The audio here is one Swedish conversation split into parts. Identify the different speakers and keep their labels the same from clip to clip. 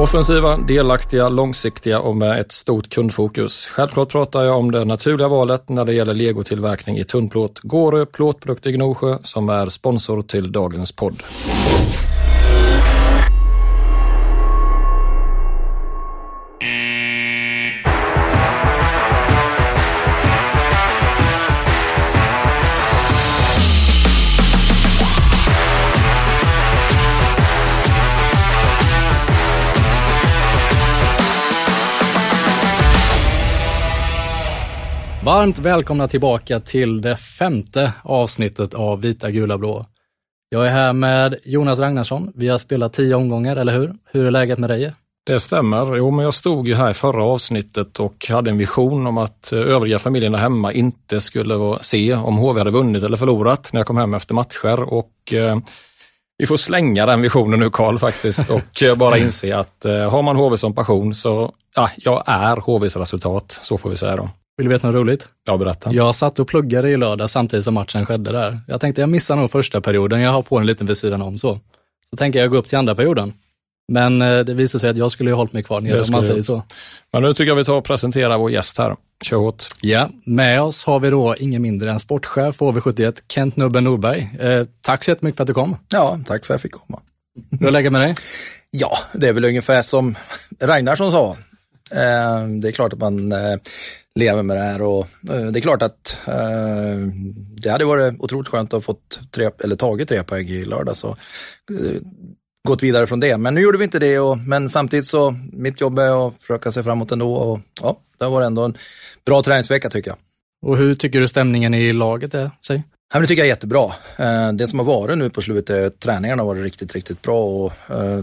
Speaker 1: Offensiva, delaktiga, långsiktiga och med ett stort kundfokus. Självklart pratar jag om det naturliga valet när det gäller legotillverkning i tunnplåt. Gårö plåtprodukt i Gnosjö som är sponsor till dagens podd. Varmt välkomna tillbaka till det femte avsnittet av Vita, gula, blå. Jag är här med Jonas Ragnarsson. Vi har spelat tio omgångar, eller hur? Hur är läget med dig?
Speaker 2: Det stämmer. Jo, men jag stod ju här i förra avsnittet och hade en vision om att eh, övriga familjerna hemma inte skulle se om HV hade vunnit eller förlorat när jag kom hem efter matcher. Och eh, vi får slänga den visionen nu Karl faktiskt och eh, bara inse att eh, har man HV som passion så, ja, jag är HVs resultat, så får vi säga då.
Speaker 1: Vill du veta något roligt?
Speaker 2: Ja, berätta.
Speaker 1: Jag satt och pluggade i lördag samtidigt som matchen skedde där. Jag tänkte jag missar nog första perioden, jag har på en liten vid sidan om så. Så tänker jag gå upp till andra perioden. Men eh, det visade sig att jag skulle ha hållit mig kvar nere om man säger så.
Speaker 2: Men nu tycker jag vi tar och presenterar vår gäst här. Kör hårt.
Speaker 1: Ja, med oss har vi då ingen mindre än sportchef på HV71, Kent Nubben Norberg. Eh, tack så jättemycket för att du kom.
Speaker 3: Ja, tack för att jag fick komma.
Speaker 1: Hur lägger med dig?
Speaker 3: Ja, det är väl ungefär som Ragnarsson sa. Eh, det är klart att man eh, lever med det här och eh, det är klart att det hade varit otroligt skönt att ha fått tre, eller tagit tre poäng i lördag så eh, gått vidare från det. Men nu gjorde vi inte det och, men samtidigt så mitt jobb är att försöka se framåt ändå och ja, det varit ändå en bra träningsvecka tycker jag.
Speaker 1: Och hur tycker du stämningen i laget är? Säg.
Speaker 3: Ja, det tycker jag är jättebra. Det som har varit nu på slutet, träningarna har varit riktigt, riktigt bra och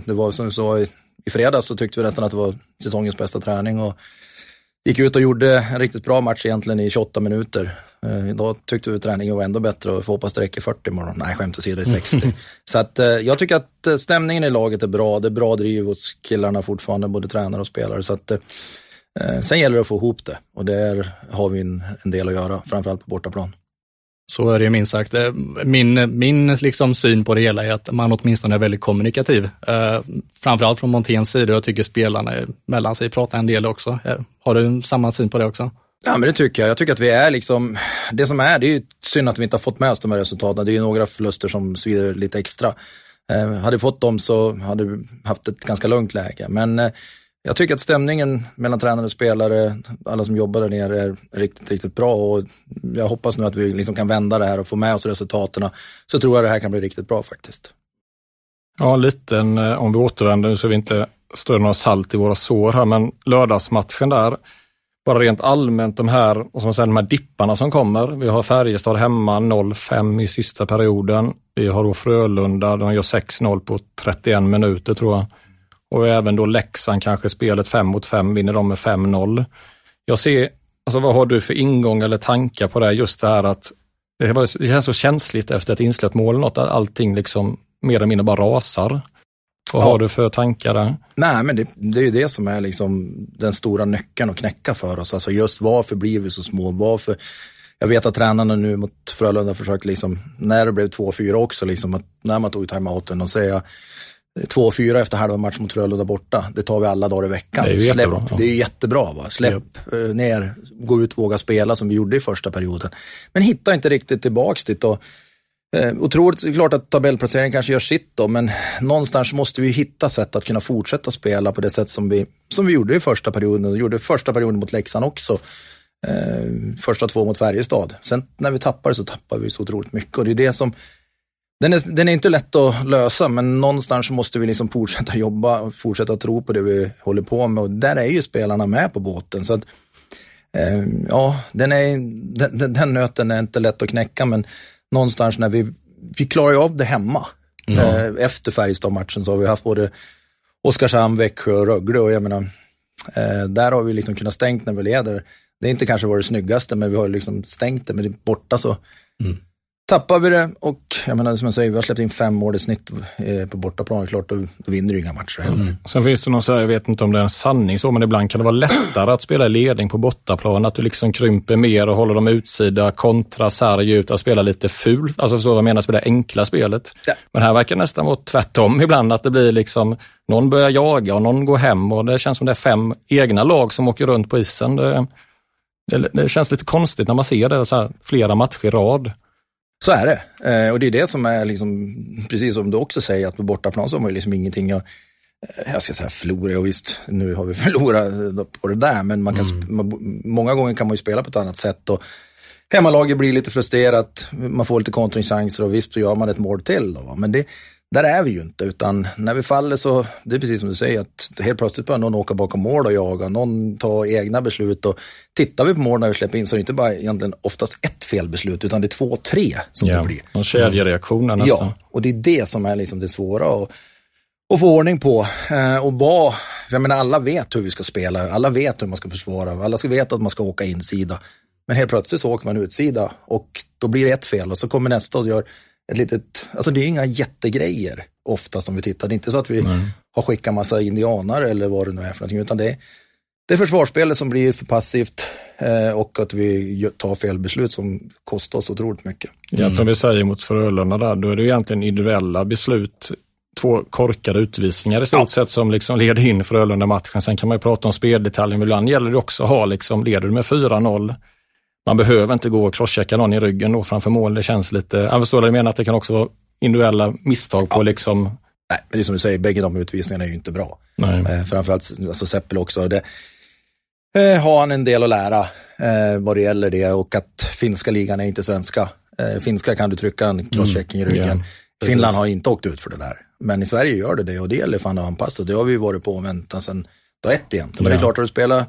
Speaker 3: det var som sa i, fredags så tyckte vi nästan att det var säsongens bästa träning och gick ut och gjorde en riktigt bra match egentligen i 28 minuter. Eh, Idag tyckte vi träningen var ändå bättre och får hoppas det räcker 40 imorgon. Nej, skämt åsido, det är 60. så att eh, jag tycker att eh, stämningen i laget är bra. Det är bra driv hos killarna fortfarande, både tränare och spelare. Så att, eh, sen gäller det att få ihop det och där har vi en, en del att göra, framförallt på bortaplan.
Speaker 1: Så är det ju minst sagt. Eh, min, min liksom syn på det hela är att man åtminstone är väldigt kommunikativ. Eh, framförallt från Monténs sida. Jag tycker spelarna mellan sig pratar en del också. Eh, har du samma syn på det också?
Speaker 3: Ja, men det tycker jag. Jag tycker att vi är liksom, det som är, det är ju synd att vi inte har fått med oss de här resultaten. Det är ju några förluster som svider lite extra. Eh, hade vi fått dem så hade vi haft ett ganska lugnt läge. Men eh, jag tycker att stämningen mellan tränare och spelare, alla som jobbar där nere är riktigt, riktigt bra och jag hoppas nu att vi liksom kan vända det här och få med oss resultaten. Så tror jag det här kan bli riktigt bra faktiskt.
Speaker 2: Ja, lite eh, om vi återvänder nu så vi inte strör några salt i våra sår här, men lördagsmatchen där. bara rent allmänt de här, och som säger, de här dipparna som kommer. Vi har Färjestad hemma 0-5 i sista perioden. Vi har då Frölunda, de gör 6-0 på 31 minuter tror jag. Och även då Leksand kanske spelet 5 mot 5, vinner de med 5-0. Jag ser, alltså vad har du för ingång eller tankar på det? Just det här att det, känns så känsligt efter ett insläppt mål, något att allting liksom mer eller mindre bara rasar. Vad ja. har du för tankar där?
Speaker 3: Nej, men det, det är ju det som är liksom den stora nyckeln att knäcka för oss. Alltså just varför blir vi så små? Varför? Jag vet att tränarna nu mot Frölunda försökt, liksom, när det blev 2-4 också, liksom, att när man tog timeouten och säga 2-4 efter halva match mot Frölunda borta. Det tar vi alla dagar i veckan.
Speaker 2: Det är ju
Speaker 3: Släpp,
Speaker 2: jättebra.
Speaker 3: Det är jättebra. Va? Släpp yep. Eh, ner, gå ut, våga spela som vi gjorde i första perioden. Men hitta inte riktigt tillbaks dit. Och, eh, otroligt, klart att tabellplaceringen kanske gör sitt då, men någonstans måste vi hitta sätt att kunna fortsätta spela på det sätt som vi, som vi gjorde i första perioden och gjorde första perioden mot Leksand också. Eh, första två mot Färjestad. Sen när vi tappar så tappar vi så otroligt mycket och det är det som den är, den är inte lätt att lösa, men någonstans måste vi liksom fortsätta jobba, fortsätta tro på det vi håller på med och där är ju spelarna med på båten. Så att, eh, ja, den, är, den, den, nöten är inte lätt att knäcka, men någonstans när vi, vi klarar ju av det hemma. Mm. Eh, efter Färjestad-matchen så har vi haft både Oskarshamn, Växjö och Rögle och jag menar, eh, där har vi liksom kunnat stängt när vi leder. Det är inte kanske varit det snyggaste, men vi har liksom stängt det, men borta så mm tappar vi det och jag menar som jag säger, vi har släppt in fem mål i snitt eh, på bortaplan. Det klart, då, då vinner du inga matcher heller. Mm.
Speaker 2: Sen finns det någon så här, jag vet inte om det är en sanning så, men ibland kan det vara lättare att spela i ledning på bortaplan. Att du liksom krymper mer och håller dem utsida, kontra sarg ut, att spela lite fult. Alltså så jag menar, spela enkla spelet. Ja. Men här verkar det nästan vara tvärtom ibland, att det blir liksom någon börjar jaga och någon går hem och det känns som det är fem egna lag som åker runt på isen. Det, det, det känns lite konstigt när man ser det så här, flera matcher i rad.
Speaker 3: Så är det. Eh, och det är det som är, liksom, precis som du också säger, att på bortaplan så har man ju liksom ingenting att eh, jag ska säga förlora, och visst nu har vi förlorat på det där, men man kan, mm. man, många gånger kan man ju spela på ett annat sätt. Och hemmalaget blir lite frustrerat, man får lite kontringchanser och visst så gör man ett mål till. Då, men det, där är vi ju inte, utan när vi faller så, det är precis som du säger, att helt plötsligt börjar någon åka bakom mål och jaga, någon tar egna beslut och tittar vi på mål när vi släpper in så är det inte bara egentligen oftast ett felbeslut, utan det är två, tre som ja, det blir.
Speaker 2: Och kedjereaktioner nästan.
Speaker 3: Ja, och det är det som är liksom det svåra och, och få ordning på. Eh, och vad, jag menar alla vet hur vi ska spela, alla vet hur man ska försvara, alla ska veta att man ska åka insida. Men helt plötsligt så åker man utsida och då blir det ett fel och så kommer nästa och gör ett litet, alltså det är inga jättegrejer oftast om vi tittar. Det är inte så att vi Nej. har skickat massa indianare eller vad det nu är för någonting, utan det är, det är försvarsspelet som blir för passivt eh, och att vi tar fel beslut som kostar oss otroligt mycket.
Speaker 2: Mm. Egentligen vi säger mot Frölunda där, då är det egentligen individuella beslut två korkade utvisningar i stort ja. sett som liksom leder in Frölunda-matchen. Sen kan man ju prata om speldetaljer, men ibland gäller det också att ha, liksom, leder du med 4-0, man behöver inte gå och crosschecka någon i ryggen då framför mål. Det känns lite, jag förstår vad du menar, att det kan också vara individuella misstag på liksom...
Speaker 3: Nej, men det är som du säger, bägge de utvisningarna är ju inte bra. Nej. Eh, framförallt alltså Seppel också. Det, eh, har han en del att lära eh, vad det gäller det och att finska ligan är inte svenska. Eh, finska kan du trycka en crosschecking mm. i ryggen. Yeah. Finland har inte åkt ut för det där. Men i Sverige gör det det och det gäller fan att anpassa. Det har vi varit på och väntat sedan dag ett egentligen. Men yeah. det är klart att du spelar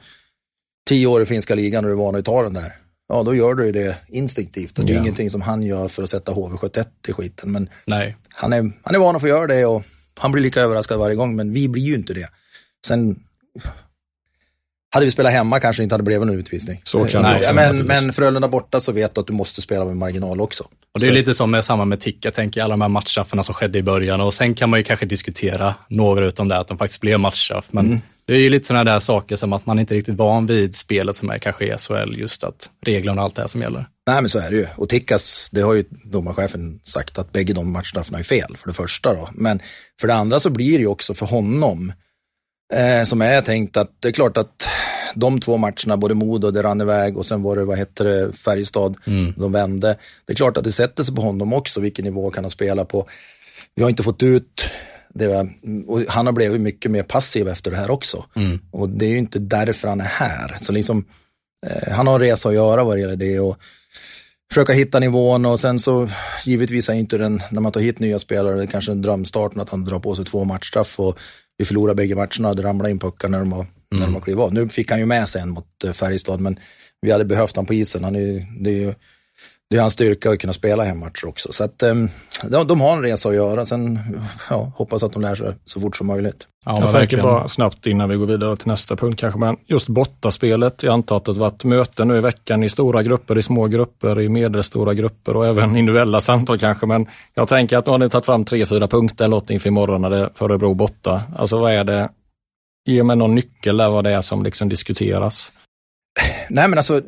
Speaker 3: tio år i finska ligan och du är van att ta den där ja då gör du det instinktivt. Och det är ja. ingenting som han gör för att sätta HV71 i skiten. Men
Speaker 2: Nej.
Speaker 3: Han, är, han är van att få göra det och han blir lika överraskad varje gång, men vi blir ju inte det. Sen hade vi spelat hemma kanske inte hade blivit någon utvisning.
Speaker 2: Så kan
Speaker 3: Nej, det men, men Frölunda borta så vet du att du måste spela med marginal också.
Speaker 1: Och det är så. lite som med samma med Tick, jag tänker alla de här matchstraffarna som skedde i början och sen kan man ju kanske diskutera några utom det, att de faktiskt blev matchstraff. Men mm. Det är ju lite sådana där saker som att man inte är riktigt van vid spelet som är kanske i SHL, just att reglerna och allt det här som gäller.
Speaker 3: Nej men så är det ju. Och Tickas, det har ju domarchefen sagt att bägge de matchstraffarna är fel, för det första då. Men för det andra så blir det ju också för honom, eh, som är tänkt att det är klart att de två matcherna, både Modo, det rann iväg och sen var det, vad heter det, Färjestad, mm. de vände. Det är klart att det sätter sig på honom också, vilken nivå kan han spela på. Vi har inte fått ut och han har blivit mycket mer passiv efter det här också. Mm. Och det är ju inte därför han är här. Så liksom, eh, han har en resa att göra vad det gäller det. Och, försöka hitta nivån och sen så givetvis är inte den, när man tar hit nya spelare, det är kanske en drömstart att han drar på sig två matchstraff och vi förlorar bägge matcherna, det ramlar in puckar när de har när de har klivit av. Nu fick han ju med sig en mot eh, Färjestad, men vi hade behövt han på isen. Han är, det är ju det är hans styrka att kunna spela hemmatcher också. Så att, ehm, de, de har en resa att göra. Sen ja, hoppas att de lär sig så fort som möjligt.
Speaker 2: Ja, jag tänker bara snabbt innan vi går vidare till nästa punkt kanske, men just bortaspelet. Jag antar att det varit möten nu i veckan i stora grupper, i små grupper, i medelstora grupper och även individuella samtal kanske. Men jag tänker att nu har ni tagit fram tre, fyra punkter eller något inför imorgon när det är för Örebro borta. Alltså vad är det? Ge mig någon nyckel där vad det är som liksom diskuteras.
Speaker 3: Nej men alltså,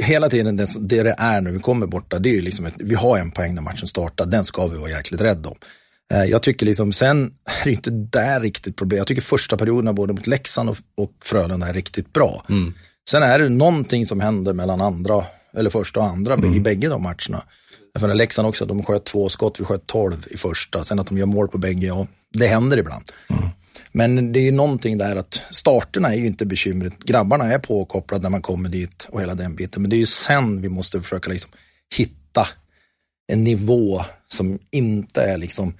Speaker 3: hela tiden det, det, det är när vi kommer borta, det är ju liksom ett, vi har en poäng när matchen startar, den ska vi vara jäkligt rädda om. Eh, jag tycker liksom, sen är det inte där riktigt problem. Jag tycker första perioderna både mot Leksand och, och Frölunda är riktigt bra. Mm. Sen är det någonting som händer mellan andra, eller första och andra mm. i bägge de matcherna. För Leksand också, de sköt två skott, vi sköt tolv i första. Sen att de gör mål på bägge, ja, det händer ibland. Mm. Men det är ju någonting där att starterna är ju inte bekymret. Grabbarna är påkopplade när man kommer dit och hela den biten. Men det är ju sen vi måste försöka liksom hitta en nivå som inte är liksom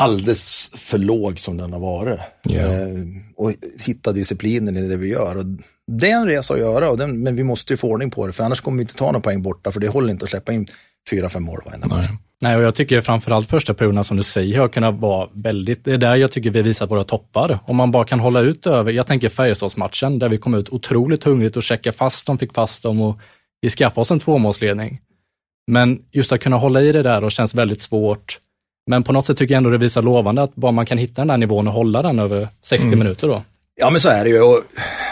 Speaker 3: alldeles för låg som den har varit. Yeah. Och hitta disciplinen i det vi gör. Och det är en resa att göra, och den, men vi måste ju få ordning på det, för annars kommer vi inte ta några poäng borta, för det håller inte att släppa in fyra, fem mål varenda match.
Speaker 1: Nej, och jag tycker framförallt första perioden som du säger har kunnat vara väldigt, det är där jag tycker vi visar våra toppar. Om man bara kan hålla ut över, jag tänker Färjestadsmatchen där vi kom ut otroligt hungrigt och checkade fast dem, fick fast dem och vi skaffade oss en tvåmålsledning. Men just att kunna hålla i det där och känns väldigt svårt. Men på något sätt tycker jag ändå det visar lovande att bara man kan hitta den där nivån och hålla den över 60 mm. minuter då.
Speaker 3: Ja men så är det ju. Och,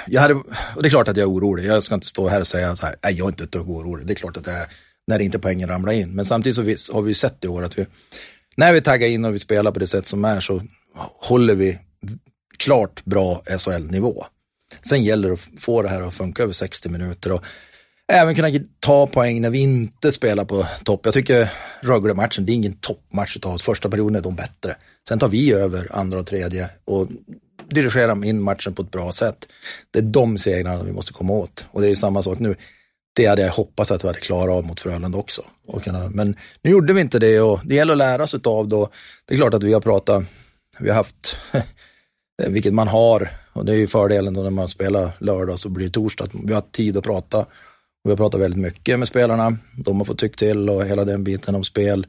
Speaker 3: jag hade, och det är klart att jag är orolig. Jag ska inte stå här och säga så här, nej jag är inte ett dugg orolig. Det är klart att jag är när inte poängen ramlar in. Men samtidigt så har vi sett i år att vi, när vi taggar in och vi spelar på det sätt som är så håller vi klart bra SHL-nivå. Sen gäller det att få det här att funka över 60 minuter och även kunna ta poäng när vi inte spelar på topp. Jag tycker Rögle-matchen, det är ingen toppmatch utav oss. Första perioden är de bättre. Sen tar vi över andra och tredje och dirigerar in matchen på ett bra sätt. Det är de segrarna vi måste komma åt. Och det är samma sak nu det hade jag hoppats att vi hade klarat av mot Frölunda också. men nu gjorde vi inte det och det gäller att lära sig av då. Det är klart att vi har pratat, vi har haft, vilket man har, och det är ju fördelen då när man spelar lördag så blir det torsdag, vi har tid att prata. Och vi har pratat väldigt mycket med spelarna, de har fått tycka till och hela den biten om spel,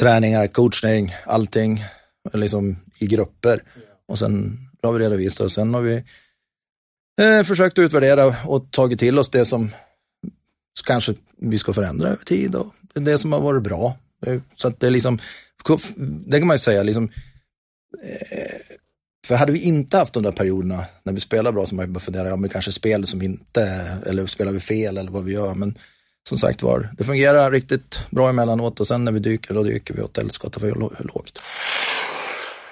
Speaker 3: träningar, coachning, allting liksom i grupper. Och sen har vi redovisat och sen har vi eh, försökt utvärdera och tagit till oss det som kanske vi ska förändra över tid och det är det som har varit bra. Så att det är liksom, det kan man ju säga, liksom, eh, för hade vi inte haft de där perioderna när vi spelar bra så man bara fundera, ja men kanske spel som inte, eller spelar vi fel eller vad vi gör. Men som sagt var, det fungerar riktigt bra emellanåt och sen när vi dyker, då dyker vi åt helskotta för lågt.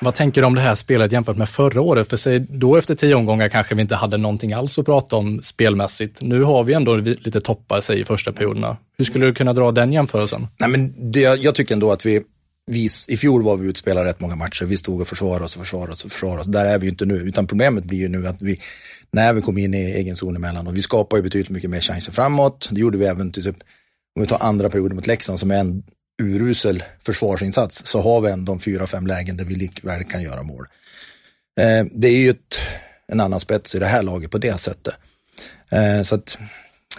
Speaker 1: Vad tänker du om det här spelet jämfört med förra året? För sig, då efter tio omgångar kanske vi inte hade någonting alls att prata om spelmässigt. Nu har vi ändå lite toppar sig i första perioderna. Hur skulle du kunna dra den jämförelsen?
Speaker 3: Nej, men det, jag tycker ändå att vi, vi, i fjol var vi utspelade rätt många matcher. Vi stod och försvarade oss och försvarade oss och försvarade oss. Där är vi ju inte nu, utan problemet blir ju nu att vi, när vi kom in i egen zon emellan och vi skapar ju betydligt mycket mer chanser framåt. Det gjorde vi även till typ, om vi tar andra perioden mot Leksand som är en urusel försvarsinsats så har vi ändå fyra, fem lägen där vi likväl kan göra mål. Eh, det är ju ett, en annan spets i det här laget på det sättet. Eh, så att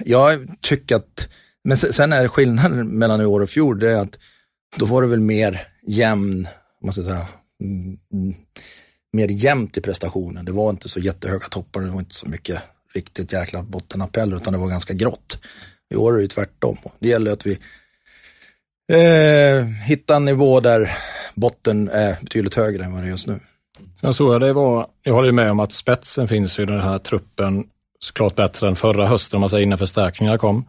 Speaker 3: jag tycker att, men sen är skillnaden mellan i år och fjol, det är att då var det väl mer jämn, man ska säga, mm, mm, mer jämnt i prestationen. Det var inte så jättehöga toppar, det var inte så mycket riktigt jäkla bottenappeller, utan det var ganska grått. I år är det ju tvärtom. Det gäller att vi eh, hitta en nivå där botten är betydligt högre än vad det är just nu.
Speaker 2: Sen såg jag det var, jag håller med om att spetsen finns i den här truppen såklart bättre än förra hösten om man säger innan förstärkningarna kom.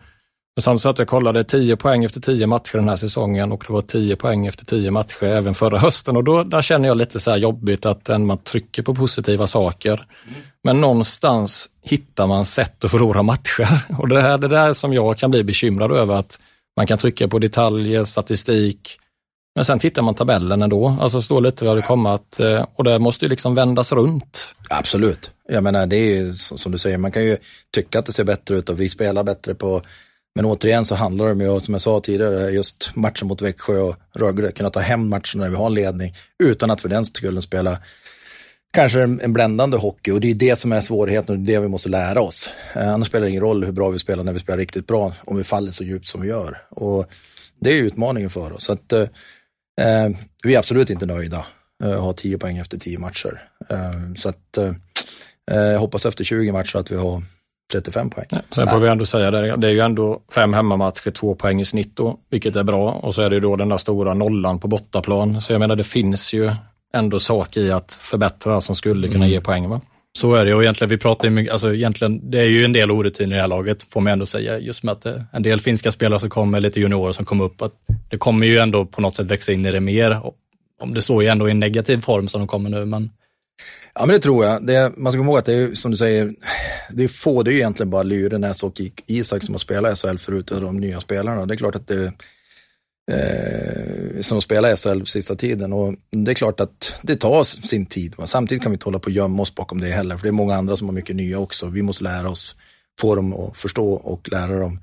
Speaker 2: Men sen så att jag kollade 10 poäng efter 10 matcher den här säsongen och det var 10 poäng efter 10 matcher även förra hösten och då där känner jag lite så här jobbigt att man trycker på positiva saker. Men någonstans hittar man sätt att förlora matcher och det är det där som jag kan bli bekymrad över att man kan trycka på detaljer, statistik, men sen tittar man tabellen ändå, alltså står lite vad det kommer att, eh, och det måste ju liksom vändas runt.
Speaker 3: Absolut. Jag menar, det är ju som du säger, man kan ju tycka att det ser bättre ut och vi spelar bättre på, men återigen så handlar det ju, som jag sa tidigare, just matchen mot Växjö och Rögle, kunna ta hem matchen när vi har ledning utan att för den skull spela kanske en bländande hockey och det är det som är svårigheten och det är det vi måste lära oss. Eh, annars spelar det ingen roll hur bra vi spelar när vi spelar riktigt bra om vi faller så djupt som vi gör. Och det är utmaningen för oss. Så att, eh, eh, vi är absolut inte nöjda eh, ha 10 poäng efter 10 matcher. Eh, så att, eh, eh jag hoppas efter 20 matcher att vi har 35 poäng. Nej,
Speaker 2: sen får vi ändå säga det, det är ju ändå fem hemmamatcher, två poäng i snitt då, vilket är bra. Och så är det ju då den där stora nollan på bortaplan. Så jag menar, det finns ju ändå saker i att förbättra som skulle kunna mm. ge poäng. Va?
Speaker 1: Så är det och egentligen, vi pratar ju mycket, alltså egentligen, det är ju en del orutiner i det här laget, får man ändå säga, just med att en del finska spelare som kommer, lite juniorer som kommer upp, att det kommer ju ändå på något sätt växa in i det mer. Om det står ju ändå i en negativ form som de kommer nu, men
Speaker 3: Ja, men det tror jag. Det, man ska komma ihåg att det är som du säger, det är få, det är egentligen bara Lyrenäs och Isak som har spelat i SHL förut, de nya spelarna. Det är klart att det eh, som spelar SHL på sista tiden och det är klart att det tar sin tid. Va? Samtidigt kan vi inte hålla på och gömma oss bakom det heller, för det är många andra som har mycket nya också. Vi måste lära oss, få dem att förstå och lära dem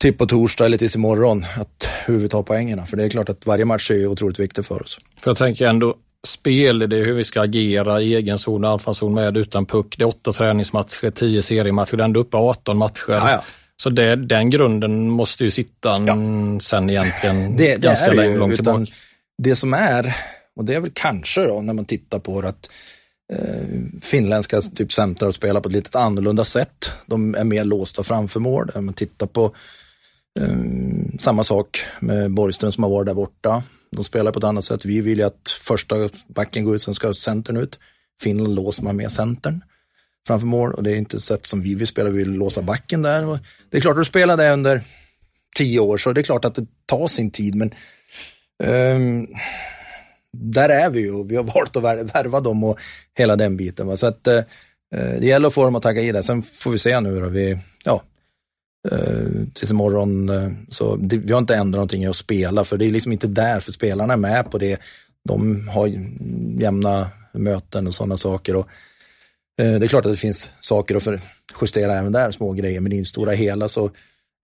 Speaker 3: till på torsdag eller tills imorgon, att hur vi tar poängerna. För det är klart att varje match är otroligt viktig för oss.
Speaker 2: För jag tänker ändå, spel, det är hur vi ska agera i egen zon och anfallszon med utan puck. Det är åtta träningsmatcher, tio seriematcher, det är ändå uppe 18 matcher. Ja, ja. Så det, den grunden måste ju sitta ja. sen egentligen det, det ganska är långt, långt tillbaka.
Speaker 3: Det som är, och det är väl kanske då när man tittar på det, att eh, finländska typ centrar spelar på ett lite annorlunda sätt. De är mer låsta framför mål. Om man tittar på eh, samma sak med Borgström som har varit där borta. De spelar på ett annat sätt. Vi vill ju att första backen går ut, sen ska centern ut. Finland låser man med centern framför mål och det är inte ett sätt som vi vill spela. Vi vill låsa backen där. Och det är klart, att du spelar det under tio år så det är klart att det tar sin tid, men um, där är vi ju och vi har valt att värva dem och hela den biten. Va? Så att uh, det gäller att få dem att tagga i det. Sen får vi se nu då. Vi, ja, Uh, tills imorgon. Uh, så det, vi har inte ändrat någonting i att spela, för det är liksom inte där, för spelarna är med på det. De har jämna möten och sådana saker. Och, uh, det är klart att det finns saker att justera även där, små grejer, men i det stora hela så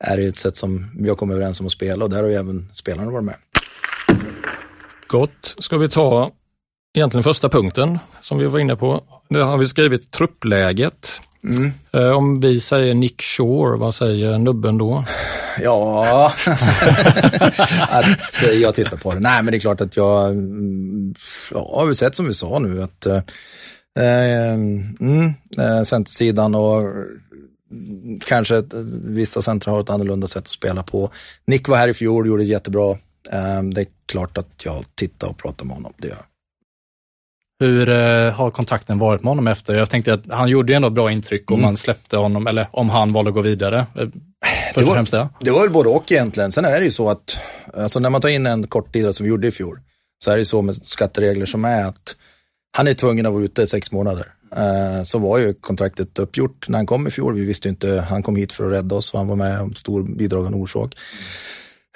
Speaker 3: är det ett sätt som vi har kommit överens om att spela och där har ju även spelarna varit med.
Speaker 2: Gott. Ska vi ta egentligen första punkten som vi var inne på. Nu har vi skrivit truppläget. Mm. Eh, om vi säger Nick Shore, vad säger nubben då?
Speaker 3: Ja, att jag tittar på det. Nej, men det är klart att jag, mm, ja, har sett som vi sa nu att eh, eh mm, eh, centersidan och kanske ett, vissa centra har ett annorlunda sätt att spela på. Nick var här i fjol, gjorde det jättebra. Eh, det är klart att jag tittar och pratar med honom, det gör jag.
Speaker 1: Hur eh, har kontakten varit med honom efter? Jag tänkte att han gjorde ju ändå bra intryck om mm. man släppte honom, eller om han valde att gå vidare. Eh, först och främst det.
Speaker 3: Det var väl både och egentligen. Sen är det ju så att, alltså när man tar in en korttidare som vi gjorde i fjol, så är det ju så med skatteregler som är att han är tvungen att vara ute sex månader. Eh, så var ju kontraktet uppgjort när han kom i fjol. Vi visste inte, han kom hit för att rädda oss och han var med om stor bidragande orsak.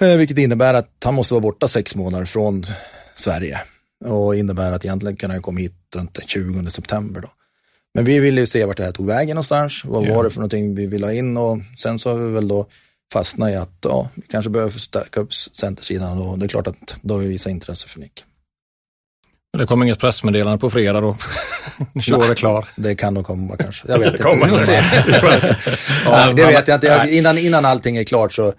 Speaker 3: Mm. Vilket innebär att han måste vara borta sex månader från Sverige och innebär att egentligen kan han komma hit runt den 20 september. Då. Men vi ville ju se vart det här tog vägen någonstans. Vad yeah. var det för någonting vi ville ha in och sen så har vi väl då fastnat i att ja, vi kanske behöver förstärka upp centersidan och det är klart att då har vi visat intresse för Nick.
Speaker 2: Det kommer inget pressmeddelande på fredag då? Kör är klar.
Speaker 3: Det kan nog komma kanske. Jag vet inte. ja, det vet jag inte. Jag, innan, innan allting är klart så,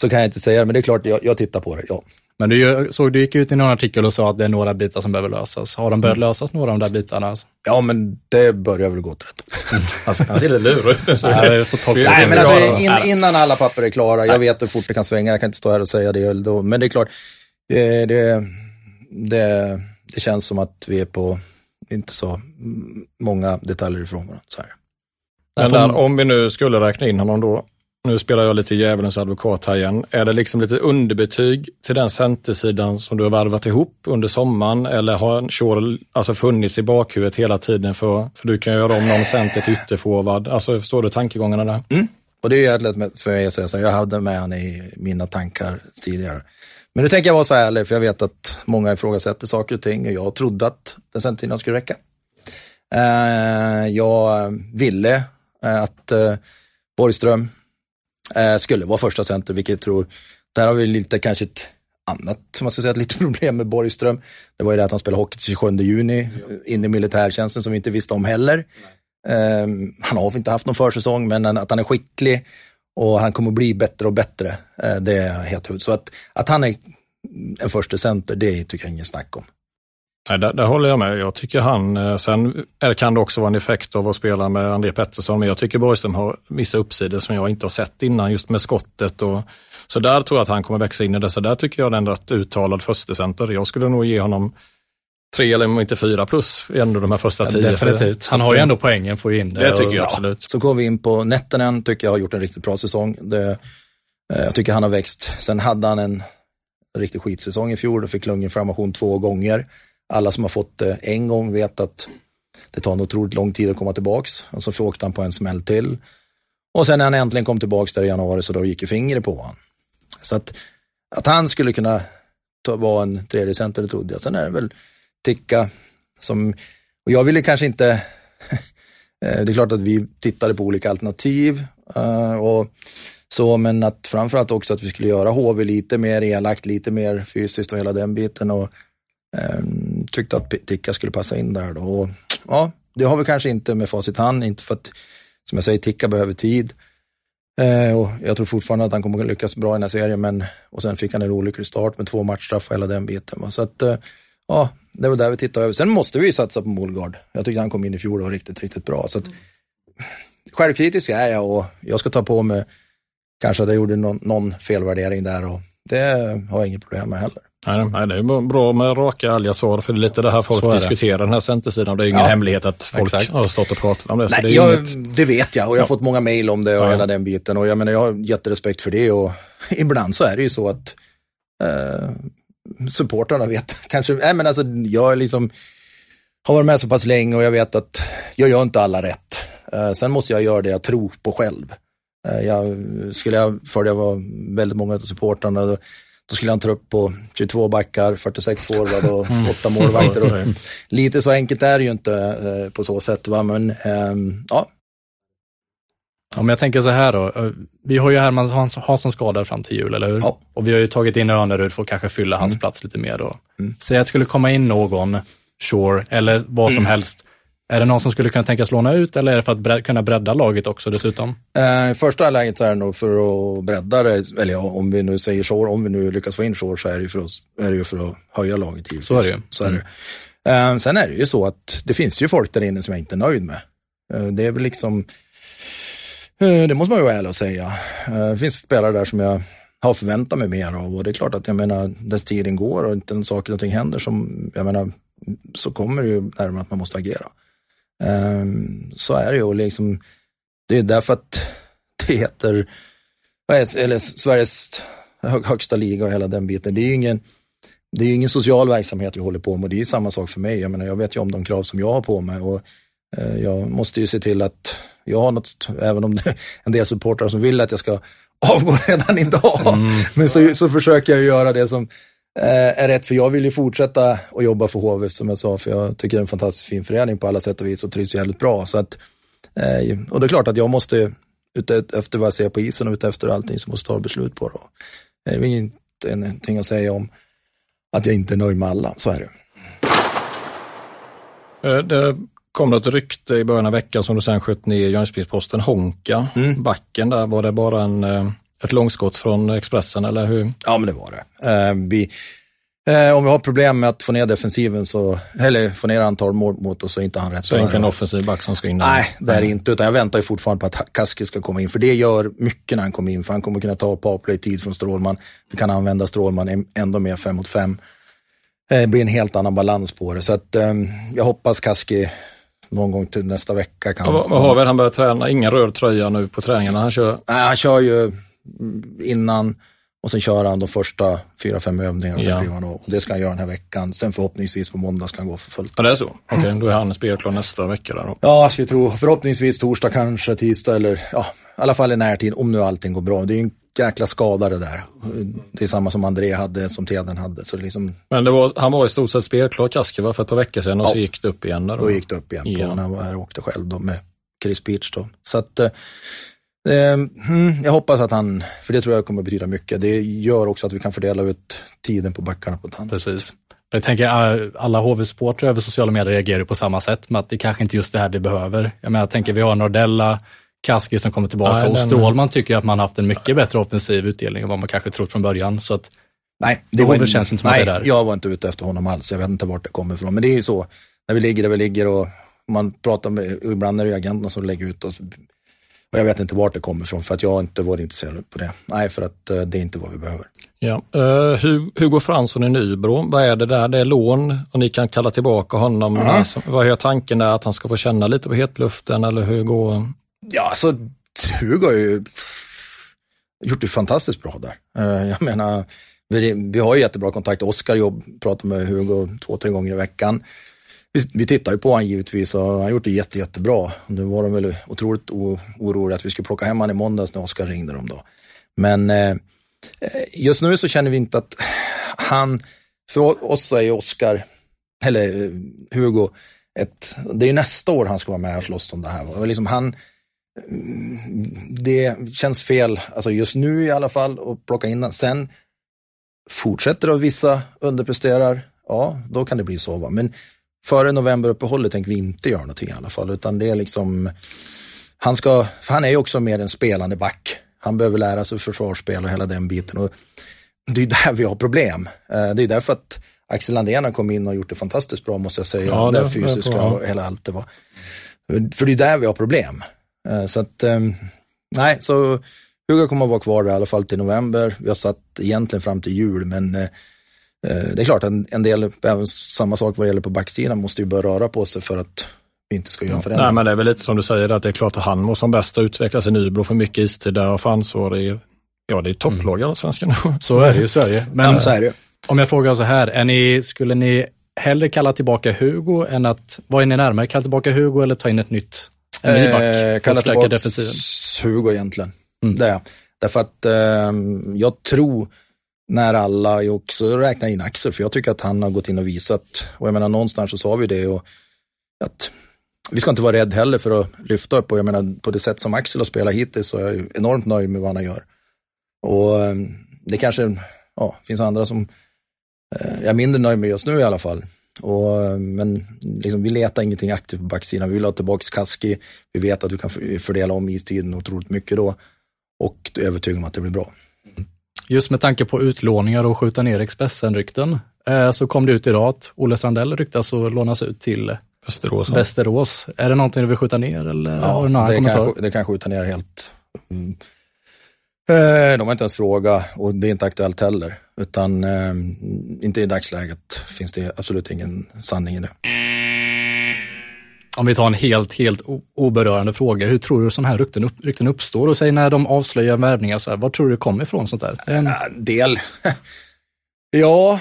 Speaker 3: så kan jag inte säga det, men det är klart jag, jag tittar på det. Ja.
Speaker 1: Men du, såg, du gick ut i någon artikel och sa att det är några bitar som behöver lösas. Har de börjat mm. lösas, några av de där bitarna?
Speaker 3: Ja, men det börjar väl gå åt rätt
Speaker 2: alltså, Han ser lite lurig ut.
Speaker 3: Nej, men alltså, in, innan alla papper är klara, jag vet hur fort det kan svänga, jag kan inte stå här och säga det. Men det är klart, det, det, det, känns som att vi är på inte så många detaljer ifrån varandra. Så här.
Speaker 2: Men där, om vi nu skulle räkna in honom då, nu spelar jag lite djävulens advokat här igen. Är det liksom lite underbetyg till den centersidan som du har värvat ihop under sommaren eller har Shore alltså funnits i bakhuvudet hela tiden för, för du kan göra om någon center till ytterforward. Alltså förstår du tankegångarna där?
Speaker 3: Mm. Och det är ju lätt för mig att säga så, jag hade med honom i mina tankar tidigare. Men nu tänker jag vara så ärlig, för jag vet att många ifrågasätter saker och ting och jag trodde att den centersidan skulle räcka. Uh, jag ville uh, att uh, Borgström, eh, skulle vara första center, vilket jag tror, där har vi lite kanske ett annat, man ska säga, ett litet problem med Borgström. Det var ju det att han spelade hockey till 27 juni, in i militärtjänsten som vi inte visste om heller. Um, han har inte haft någon försäsong, men att han är skicklig och han kommer bli bättre och bättre, eh, det är helt huvud. Så att, att han är en första center, det tycker jag inget snack om.
Speaker 2: Nej, där, där, håller jag med. Jag tycker han, eh, sen kan det också vara en effekt av att spela med André Pettersson, men jag tycker Borgström har vissa uppsidor som jag inte har sett innan, just med skottet och så där tror jag att han kommer växa in i det. Så där tycker jag ändå att uttalad förstecenter. Jag skulle nog ge honom tre eller om inte fyra plus ändå de här första tio.
Speaker 1: definitivt. Han har ju ändå poängen, får ju in det.
Speaker 2: Det tycker jag absolut.
Speaker 3: Så går vi in på Nettenen, tycker jag har gjort en riktigt bra säsong. Det, eh, jag tycker han har växt. Sen hade han en riktig skitsäsong i fjol och fick lunginflammation två gånger. Alla som har fått det en gång vet att det tar en otroligt lång tid att komma tillbaks. Och så åkte han på en smäll till. Och sen när han äntligen kom tillbaks där i januari så då gick ju fingret på honom. Så att, att han skulle kunna ta, vara en tredje center, det trodde jag. Sen är det väl Ticka som, och jag ville kanske inte, eh, det är klart att vi tittade på olika alternativ. Eh, och så, men att framförallt också att vi skulle göra HV lite mer elakt, lite mer fysiskt och hela den biten. Och um, tyckte att Ticka skulle passa in där då. Och, ja, det har vi kanske inte med facit hand, inte för att, som jag säger, Ticka behöver tid. Eh, och jag tror fortfarande att han kommer att lyckas bra i den här serien, men och sen fick han en olycklig start med två matchstraff och hela den biten. Va? Så att, eh, ja, det var där vi tittade över. Sen måste vi ju satsa på Molgard. Jag tyckte han kom in i fjol och var riktigt, riktigt bra. Så att, självkritisk är jag och jag ska ta på mig kanske att jag gjorde någon, någon felvärdering där och det har jag inget problem med heller.
Speaker 2: Nej, det är bra med raka, ärliga svar, för det är lite det här folk diskuterar, den här centersidan. Det är ingen ja. hemlighet att folk Exakt. har stått och pratat om det.
Speaker 3: Nej, det, jag, inget... det, vet jag och jag har ja. fått många mejl om det och ja. hela den biten. Och jag menar, jag har jätterespekt för det och ibland så är det ju så att eh, supportrarna vet kanske, nej men alltså jag liksom har varit med så pass länge och jag vet att jag gör inte alla rätt. Eh, sen måste jag göra det jag tror på själv. Eh, jag, skulle jag, det var väldigt många av supportrarna, då, då skulle han ta upp på 22 backar, 46 forward och 8 mm. målvakter. Och lite så enkelt är det ju inte eh, på så sätt, va? men ähm, ja.
Speaker 1: Om jag tänker så här då, eh, vi har ju Herman Hansson skadad fram till jul, eller hur? Ja. Och vi har ju tagit in Önerud för att kanske fylla hans mm. plats lite mer då. Mm. Säg att det skulle komma in någon, Shore, eller vad som mm. helst, är det någon som skulle kunna tänkas låna ut eller är det för att bre kunna bredda laget också dessutom?
Speaker 3: Eh, första läget är det nog för att bredda det, eller ja, om vi nu säger så, om vi nu lyckas få in Shore så är det ju för, oss, är det för att höja laget. Givetvis.
Speaker 1: Så är det ju.
Speaker 3: Så är det. Mm. Eh, sen är det ju så att det finns ju folk där inne som jag inte är nöjd med. Eh, det är väl liksom, eh, Eh, det måste man ju vara ärlig och säga. Eh, det finns spelare där som jag har förväntat mig mer av och det är klart att jag menar, dess tiden går och inte saker och ting händer som, jag menar, så kommer det ju närmare att man måste agera. Ehm, så är det ju. och Liksom, det är därför att det heter, eller Sveriges högsta liga och hela den biten. Det är ju ingen, det är ingen social verksamhet vi håller på med. och Det är samma sak för mig. Jag, menar, jag vet ju om de krav som jag har på mig och eh, jag måste ju se till att jag har något, även om det är en del supportrar som vill att jag ska avgå redan idag. Mm. Men så, så försöker jag göra det som Eh, är rätt, för jag vill ju fortsätta att jobba för HV som jag sa, för jag tycker det är en fantastiskt fin förening på alla sätt och vis och trivs jävligt bra. Så att, eh, och det är klart att jag måste, efter vad jag ser på isen och utefter allting, så måste jag ta beslut på det. Det är inte någonting att säga om att jag inte är nöjd med alla, så är det.
Speaker 2: Eh, det kom ett rykte i början av veckan som du sen sköt ner i Jönköpings-Posten, Honka, mm. backen där, var det bara en ett långskott från Expressen, eller hur?
Speaker 3: Ja, men det var det. Eh, vi, eh, om vi har problem med att få ner defensiven, så, eller få ner antal mål mot oss, så är inte han rätt.
Speaker 2: Så det är inte en offensiv back som ska in?
Speaker 3: Nej, det är det inte, utan jag väntar ju fortfarande på att Kaski ska komma in, för det gör mycket när han kommer in, för han kommer kunna ta powerplay-tid från Strålman. Vi kan använda Strålman ändå mer fem mot fem. Eh, det blir en helt annan balans på det, så att eh, jag hoppas Kaski någon gång till nästa vecka. Kan
Speaker 2: vad, vad har vi? Han börjar träna, ingen röd tröja nu på träningarna. Han kör...
Speaker 3: Nej, han kör ju innan och sen kör han de första fyra, fem övningarna. Ja. Han och det ska han göra den här veckan. Sen förhoppningsvis på måndag ska han gå för fullt.
Speaker 2: Ja, det är så? Okej, okay, då är han spelklar nästa vecka där då.
Speaker 3: Ja, jag skulle tro. Förhoppningsvis torsdag kanske, tisdag eller ja, i alla fall i närtid om nu allting går bra. Det är en jäkla skada det där. Det är samma som André hade, som Teden hade. Så liksom...
Speaker 2: Men var, han var i stort sett spelklar, Kaski, för ett par veckor sedan och ja. så gick det upp igen? Då,
Speaker 3: då gick det upp igen. På, när han var här och åkte själv då med Chris Beach då. Så att, eh, mm, jag hoppas att han, för det tror jag kommer betyda mycket. Det gör också att vi kan fördela ut tiden på backarna på ett annat
Speaker 1: Precis. Jag tänker äh, alla HV-supportrar över sociala medier reagerar på samma sätt, med att det kanske inte är just det här vi behöver. Jag menar, jag tänker vi har Nordella, Kaski som kommer tillbaka Nej, och Strålman tycker att man haft en mycket bättre offensiv utdelning än vad man kanske trott från början. Så att
Speaker 3: nej, det, var, känns inte som nej, det där. jag var inte ute efter honom alls. Jag vet inte vart det kommer ifrån. Men det är ju så, när vi ligger där vi ligger och man pratar med, ibland är det agenterna som lägger ut oss. Och jag vet inte vart det kommer ifrån för att jag inte varit intresserad på det. Nej, för att uh, det är inte vad vi behöver.
Speaker 2: Ja. Uh, Hugo Fransson i Nybro, vad är det där? Det är lån och ni kan kalla tillbaka honom. Mm. Alltså, vad är tanken där? Att han ska få känna lite på hetluften eller hur går?
Speaker 3: Ja, alltså Hugo har ju gjort det fantastiskt bra där. Eh, jag menar, vi, vi har ju jättebra kontakt. Oskar pratar med Hugo två, tre gånger i veckan vi, vi tittar ju på honom givetvis och han har gjort det jätte, jättebra. Nu var de väl otroligt oroliga att vi skulle plocka hem honom i måndags när Oskar ringde dem då. Men eh, just nu så känner vi inte att han, för oss är ju Oskar, eller eh, Hugo, ett, det är nästa år han ska vara med och slåss om det här. Och liksom han, det känns fel, alltså just nu i alla fall, att plocka in den. Sen fortsätter att vissa underpresterar, ja, då kan det bli så. Va? Men före novemberuppehållet tänker vi inte göra någonting i alla fall, utan det är liksom, han ska, han är ju också mer en spelande back. Han behöver lära sig försvarsspel och hela den biten. Och det är där vi har problem. Eh, det är därför att Axel Landén har kommit in och gjort det fantastiskt bra måste jag säga. Ja, det, det fysiska och hela allt det var. För det är där vi har problem. Eh, så att, ehm, nej, så Hugo kommer att vara kvar där, i alla fall till november. Vi har satt egentligen fram till jul, men eh, Eh, det är klart, en, en del, även samma sak vad det gäller på backsidan, måste ju börja röra på sig för att vi inte ska göra en förändring.
Speaker 2: Nej, men det är väl lite som du säger, att det är klart att han måste som bäst utvecklas i Nybro för mycket istid där och få ansvar i, ja det är topplag i mm. Allsvenskan.
Speaker 1: Så är det ju i Sverige.
Speaker 3: Men, ja, så är det.
Speaker 1: om jag frågar så här, är ni, skulle ni hellre kalla tillbaka Hugo än att, vad är ni närmare, kalla tillbaka Hugo eller ta in ett nytt, en ny back? Eh,
Speaker 3: kalla tillbaka Hugo egentligen. Mm. Det är Därför att eh, jag tror, när alla också räknar in Axel, för jag tycker att han har gått in och visat, och jag menar någonstans så sa vi det, och att vi ska inte vara rädda heller för att lyfta upp, och jag menar på det sätt som Axel har spelat hittills så är jag enormt nöjd med vad han gör. Och ehm, det kanske ja, finns andra som eh, jag är mindre nöjd med just nu i alla fall. Och, men liksom, vi letar ingenting aktivt på backsidan. Vi vill ha tillbaka Kaski. Vi vet att du kan fördela om istiden otroligt mycket då. Och är övertygad om att det blir bra.
Speaker 1: Just med tanke på utlåningar och skjuta ner Expressen-rykten eh, så kom det ut idag att Olle Strandell ryktas och lånas ut till Västerås. Västerås. Är det någonting du vill skjuta ner eller
Speaker 3: ja, har du någon det? Kan, det kan skjuta ner helt. Eh, de har inte ens frågat och det är inte aktuellt heller. Utan eh, inte i dagsläget finns det absolut ingen sanning i det.
Speaker 1: Om vi tar en helt, helt oberörande fråga, hur tror du sådana här rykten, upp, rykten uppstår? Och säg när de avslöjar värvningar, så här, var tror du det kommer ifrån sånt där?
Speaker 3: En ja, del. ja,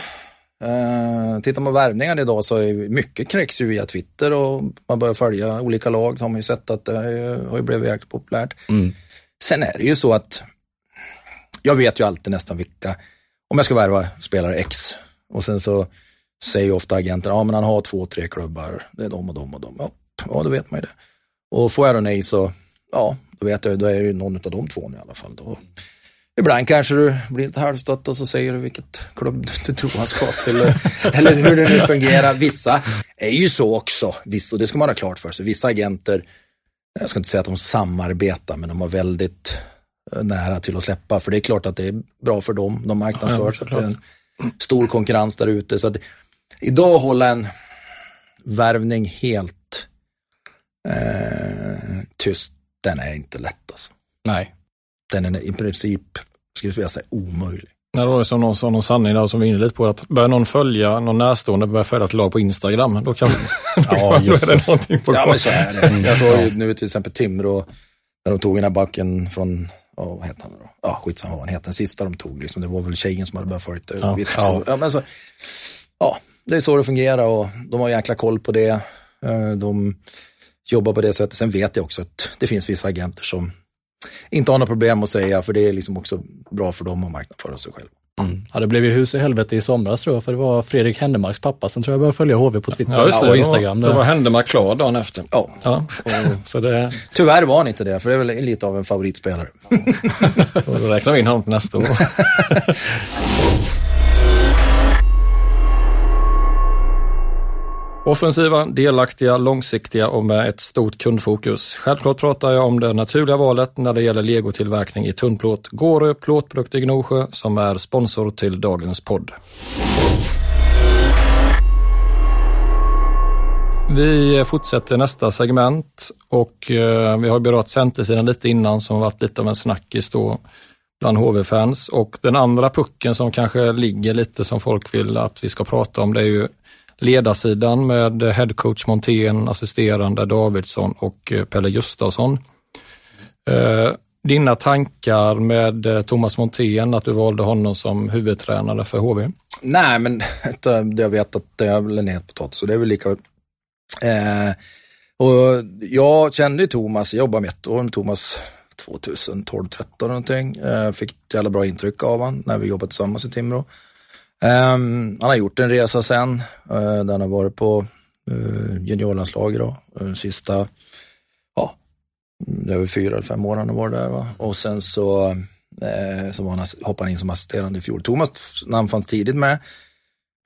Speaker 3: eh, tittar man på värvningar idag så är mycket kräks ju via Twitter och man börjar följa olika lag. Så har man ju sett att det har ju blivit jäkligt populärt. Mm. Sen är det ju så att jag vet ju alltid nästan vilka, om jag ska värva spelare X och sen så säger ofta agenten, ja men han har två, tre klubbar, det är de och de och de. Ja, ja då vet man ju det. Och får jag då nej så, ja, då vet jag, då är det ju någon av de två i alla fall. Då. Ibland kanske du blir lite halvstött och så säger du vilket klubb du tror han ska till. Eh, eller hur det nu fungerar. Vissa är ju så också, vissa, och det ska man ha klart för sig. Vissa agenter, jag ska inte säga att de samarbetar, men de har väldigt nära till att släppa. För det är klart att det är bra för dem, de marknadsför. Ja, det är en stor konkurrens där ute. Så att idag hålla en värvning helt eh, tyst, den är inte lätt alltså.
Speaker 1: Nej.
Speaker 3: Den är i princip, skulle jag säga, omöjlig.
Speaker 2: Nej, det var som någon sa någon sanning där som vi inne lite på, att börjar någon följa någon närstående, börjar följa ett lag på Instagram, då kan
Speaker 3: ja, just det någonting på Ja, men så är det. Jag såg ju nu till exempel Timrå, när de tog den här backen från, oh, vad heter han då? Ja, skitsamma vad han heter, den sista de tog, liksom, det var väl tjejen som hade börjat det. Ja. Ja. ja, men så, ja, det är så det fungerar och de har jäkla koll på det. Eh, de jobbar på det sättet. Sen vet jag också att det finns vissa agenter som inte har några problem att säga, för det är liksom också bra för dem att marknadsföra sig själv.
Speaker 1: Mm. Ja, det blev ju hus i helvete i somras tror jag, för det var Fredrik Händemarks pappa som tror jag började följa HV på Twitter
Speaker 2: ja,
Speaker 1: och Instagram.
Speaker 2: Det var, det var Händemark klar dagen efter.
Speaker 3: Ja.
Speaker 2: ja. så det...
Speaker 3: Tyvärr var han inte det, för det är väl lite av en favoritspelare.
Speaker 2: Då räknar vi in honom till nästa år. Offensiva, delaktiga, långsiktiga och med ett stort kundfokus. Självklart pratar jag om det naturliga valet när det gäller legotillverkning i tunnplåt. Gårö Plåtprodukter i Gnosjö som är sponsor till dagens podd. Vi fortsätter nästa segment och eh, vi har berört centersidan lite innan som har varit lite av en snackis då bland HV-fans och den andra pucken som kanske ligger lite som folk vill att vi ska prata om det är ju ledarsidan med headcoach Montén, assisterande Davidsson och eh, Pelle Gustafsson. Eh, dina tankar med eh, Thomas Montén, att du valde honom som huvudtränare för HV?
Speaker 3: Nej, men jag vet att det är väl en het potatis, så det är väl lika. Eh, och jag kände ju Thomas, jag jobbade med ett år med Thomas 2012, 13 någonting. Eh, fick ett jävla bra intryck av honom när vi jobbade tillsammans i Timrå. Um, han har gjort en resa sen, uh, där han har varit på eh, uh, juniorlandslaget då, uh, sista, ja, det är väl fyra eller fem år han har varit där va. Och sen så, uh, så var han, hoppade han in som assisterande i fjol. Thomas namn fanns tidigt med.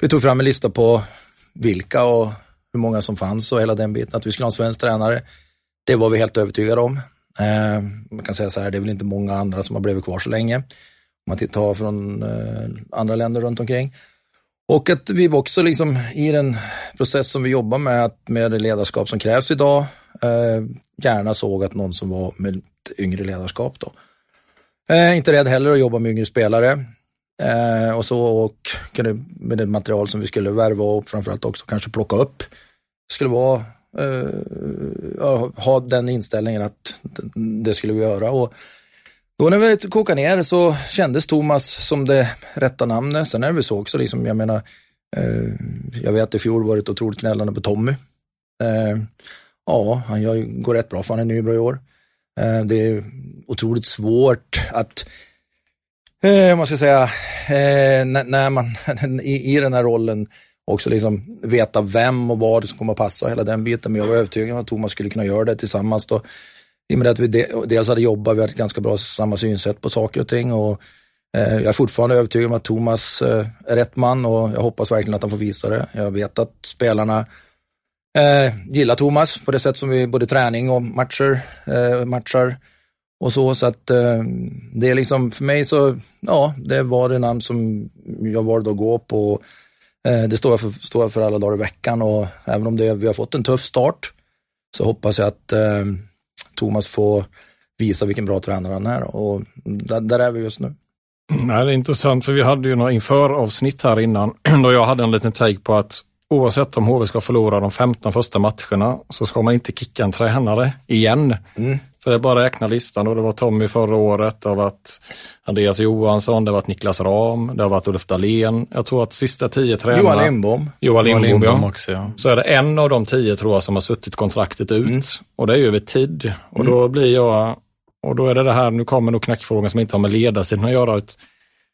Speaker 3: Vi tog fram en lista på vilka och hur många som fanns och hela den biten, att vi skulle ha en svensk tränare. Det var vi helt övertygade om. Uh, man kan säga så här, det är väl inte många andra som har blivit kvar så länge man tittar från eh, andra länder runt omkring. Och att vi också liksom i den process som vi jobbar med, att med det ledarskap som krävs idag, eh, gärna såg att någon som var med yngre ledarskap då. Eh, inte rädd heller att jobba med yngre spelare. Eh, och så och kunde, med det material som vi skulle värva och framförallt också kanske plocka upp, skulle vara eh, ha den inställningen att det skulle vi göra. Och då när vi kokade ner så kändes Thomas som det rätta namnet. Sen är det väl så också, liksom, jag menar, eh, jag vet att i fjol var det ett otroligt knällande på Tommy. Eh, ja, han gör, går rätt bra för han är nybra i år. Eh, det är otroligt svårt att, eh, man ska säga, eh, när man i, i den här rollen också liksom veta vem och vad som kommer att passa hela den biten. Men jag var övertygad om att Thomas skulle kunna göra det tillsammans då i och med att vi dels hade jobbat, vi hade ganska bra samma synsätt på saker och ting. Och, eh, jag är fortfarande övertygad om att Thomas eh, är rätt man och jag hoppas verkligen att han får visa det. Jag vet att spelarna eh, gillar Thomas på det sätt som vi både träning och matcher eh, matchar och så. Så att eh, det är liksom för mig så, ja, det var det namn som jag valde att gå på. Eh, det står jag, för, står jag för alla dagar i veckan och även om det, vi har fått en tuff start så hoppas jag att eh, Thomas får visa vilken bra tränare han är och där, där är vi just nu.
Speaker 2: Nej, det är intressant för vi hade ju några inför-avsnitt här innan då jag hade en liten take på att oavsett om HV ska förlora de 15 första matcherna så ska man inte kicka en tränare igen. Mm. För det är bara att räkna listan och det var Tommy förra året, det har varit Andreas Johansson, det har varit Niklas Ram, det har varit Ulf Dahlén. Jag tror att sista tio tränarna...
Speaker 3: Johan Lindbom.
Speaker 2: Johan Lindbom, Johan Lindbom ja. också, ja. Så är det en av de tio tror jag som har suttit kontraktet ut mm. och det är ju över tid. Och mm. då blir jag, och då är det det här, nu kommer nog knäckfrågan som inte har med ledarsidan att göra.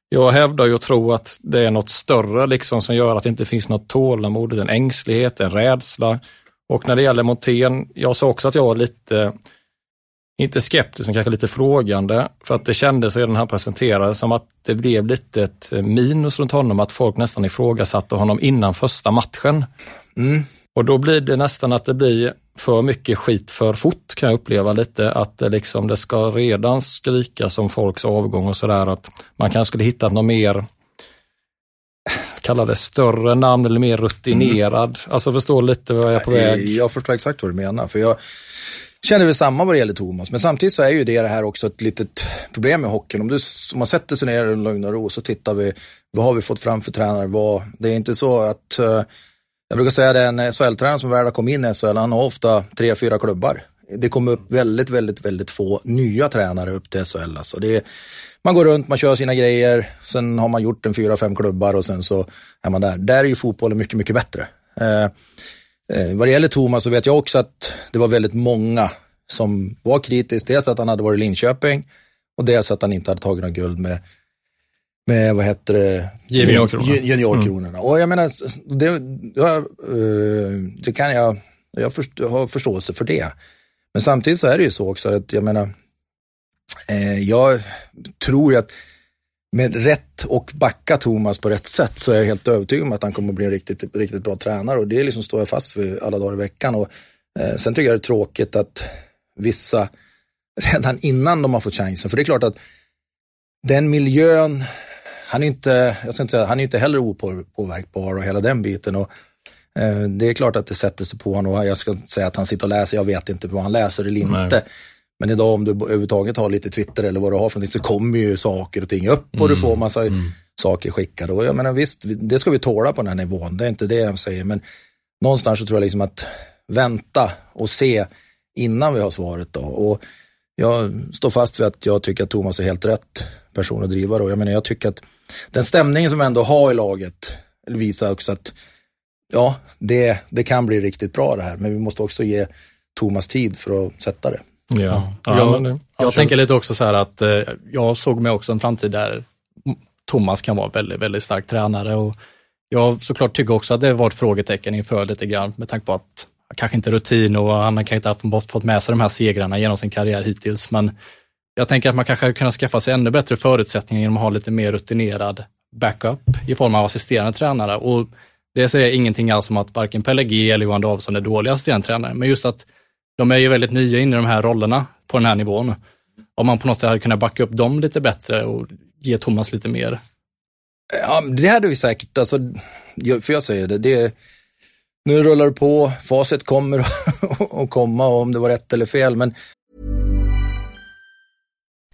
Speaker 2: Jag hävdar ju och tror att det är något större liksom som gör att det inte finns något tålamod, en ängslighet, en rädsla. Och när det gäller Montén, jag sa också att jag var lite inte skeptisk, men kanske lite frågande. För att det kändes redan när han presenterade som att det blev lite ett minus runt honom, att folk nästan ifrågasatte honom innan första matchen. Mm. Och då blir det nästan att det blir för mycket skit för fort kan jag uppleva lite. Att det, liksom, det ska redan skrika som folks avgång och sådär. Att man kanske skulle hittat något mer, kalla det större namn eller mer rutinerad. Mm. Alltså förstå lite vad jag är på väg.
Speaker 3: Jag förstår exakt vad du menar. För jag, känner väl samma vad det gäller Thomas, men samtidigt så är ju det här också ett litet problem med hockeyn. Om, du, om man sätter sig ner i lugn och ro så tittar vi, vad har vi fått fram för tränare? Vad, det är inte så att, uh, jag brukar säga att en SHL-tränare som väl har kommit in i SHL, han har ofta tre, fyra klubbar. Det kommer upp väldigt, väldigt, väldigt få nya tränare upp till SHL. Alltså det är, man går runt, man kör sina grejer, sen har man gjort en fyra, fem klubbar och sen så är man där. Där är ju fotbollen mycket, mycket bättre. Eh, eh vad det gäller Thomas så vet jag också att det var väldigt många som var kritiska. Dels att han hade varit i Linköping och dels att han inte hade tagit något guld med, med vad heter det?
Speaker 2: Juniorkronorna.
Speaker 3: Juniorkronorna. Mm. Och jag menar, det, det, det kan jag, jag har förståelse för det. Men samtidigt så är det ju så också att jag menar, eh, jag tror ju att med rätt och backa Thomas på rätt sätt så är jag helt övertygad om att han kommer att bli en riktigt, riktigt bra tränare och det liksom står jag fast vid alla dagar i veckan. Och, eh, sen tycker jag det är tråkigt att vissa redan innan de har fått chansen, för det är klart att den miljön, han är inte, jag ska inte säga, han är inte heller opåverkbar och hela den biten. Och, eh, det är klart att det sätter sig på honom och jag ska inte säga att han sitter och läser, jag vet inte vad han läser eller inte. Nej. Men idag om du överhuvudtaget har lite Twitter eller vad du har för någonting så kommer ju saker och ting upp och mm. du får massa mm. saker skickade. Och jag menar visst, det ska vi tåla på den här nivån, det är inte det jag säger. Men någonstans så tror jag liksom att vänta och se innan vi har svaret då. Och jag står fast vid att jag tycker att Thomas är helt rätt person att driva då. Jag menar, jag tycker att den stämningen som vi ändå har i laget visar också att ja, det, det kan bli riktigt bra det här, men vi måste också ge Thomas tid för att sätta det.
Speaker 1: Ja. ja jag, jag, tänker lite också så här att eh, jag såg mig också en framtid där Thomas kan vara väldigt, väldigt stark tränare och jag såklart tycker också att det var ett frågetecken inför lite grann med tanke på att kanske inte rutin och han kanske inte har fått med sig de här segrarna genom sin karriär hittills. Men jag tänker att man kanske hade kunnat skaffa sig ännu bättre förutsättningar genom att ha lite mer rutinerad backup i form av assisterande tränare. Och det säger ingenting alls om att varken Pelle G eller Johan Davidsson är dåliga assisterande tränare, men just att de är ju väldigt nya in i de här rollerna på den här nivån. Om man på något sätt hade kunnat backa upp dem lite bättre och ge Thomas lite mer.
Speaker 3: Ja, det hade vi säkert, alltså, för jag säger det, det nu rullar det på, facit kommer att komma om det var rätt eller fel. Men...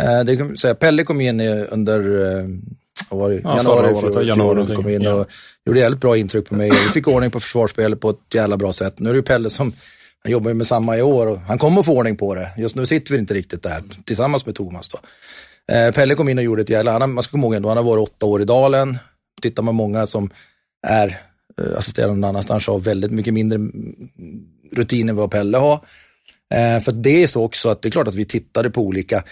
Speaker 3: Uh, det kan säga, Pelle kom in under uh, var det? Ja, januari, fjol, januari kom in och ja. gjorde jävligt bra intryck på mig. Vi fick ordning på försvarsspelet på ett jävla bra sätt. Nu är det ju Pelle som han jobbar med samma i år och han kommer att få ordning på det. Just nu sitter vi inte riktigt där tillsammans med Thomas. Då. Eh, Pelle kom in och gjorde ett jävla, han, man ska komma ihåg ändå, han har varit åtta år i Dalen. Tittar man många som är eh, assisterande någon annanstans har väldigt mycket mindre rutin än vad Pelle har. Eh, för det är så också att det är klart att vi tittade på olika,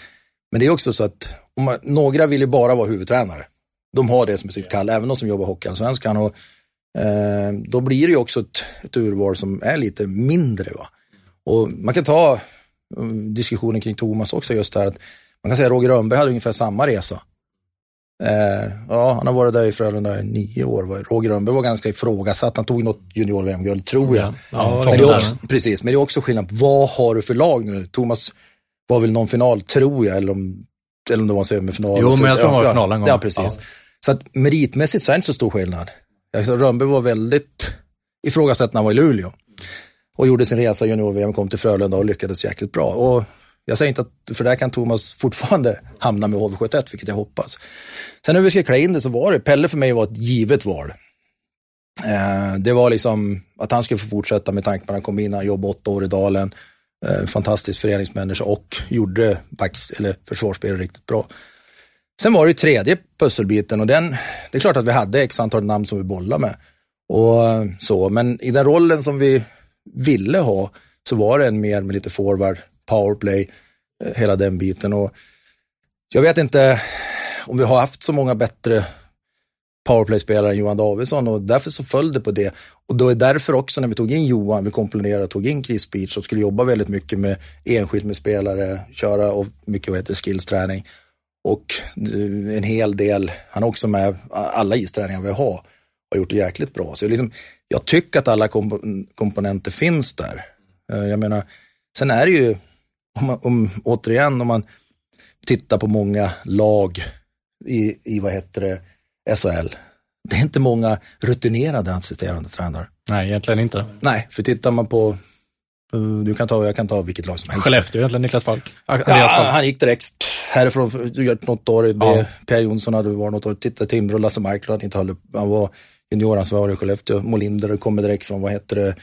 Speaker 3: men det är också så att man, några vill ju bara vara huvudtränare. De har det som sitt kall, även de som jobbar Hockeyallsvenskan. Och, eh, då blir det ju också ett, ett urval som är lite mindre. Va? Och man kan ta um, diskussionen kring Thomas också, just här att man kan säga att Roger Rönnberg hade ungefär samma resa. Eh, ja, han har varit där i Frölunda i nio år. Roger Rönnberg var ganska ifrågasatt. Han tog något junior-VM-guld, tror jag. Ja, men det är också, precis, men det är också skillnad. Vad har du för lag nu? Thomas var väl någon final, tror jag, eller om, eller om det var en semifinal.
Speaker 1: Jo, men jag tror han var i final en gång.
Speaker 3: Ja, precis. Ja. Så att meritmässigt så är det inte så stor skillnad. Rönnberg var väldigt ifrågasatt när han var i Luleå och gjorde sin resa junior-VM, kom till Frölunda och lyckades jäkligt bra. Och jag säger inte att, för där kan Thomas fortfarande hamna med HV71, vilket jag hoppas. Sen när vi ska klä in det så var det, Pelle för mig var ett givet val. Eh, det var liksom att han skulle få fortsätta med tanke på att han kom in, han jobbade åtta år i Dalen, Eh, fantastisk föreningsmänniska och gjorde backs, eller försvarsspel riktigt bra. Sen var det ju tredje pusselbiten och den, det är klart att vi hade x antal namn som vi bollade med. Och eh, så, men i den rollen som vi ville ha så var det en mer med lite forward, powerplay, eh, hela den biten. Och jag vet inte om vi har haft så många bättre powerplay-spelaren Johan Davidsson och därför så föll det på det. Och då är därför också när vi tog in Johan, vi komponerade, tog in Chris Beach och skulle jobba väldigt mycket med enskilt med spelare, köra och mycket vad heter skillsträning. Och eh, en hel del, han är också med, alla isträningar vi har, har gjort det jäkligt bra. Så liksom, jag tycker att alla komp komponenter finns där. Eh, jag menar, sen är det ju, om, man, om, återigen, om man tittar på många lag i, i vad heter det, SHL. Det är inte många rutinerade assisterande tränare.
Speaker 1: Nej, egentligen inte.
Speaker 3: Nej, för tittar man på Eh, du kan ta, jag kan ta vilket lag som helst.
Speaker 1: Skellefteå egentligen, Niklas Falk.
Speaker 3: Ja, han gick direkt härifrån, du gör något år, ja. Per Jonsson hade varit något år, titta Timrå, Lasse Marklund inte höll Han var junioransvarig i Skellefteå, Molinder kommer direkt från, vad heter det,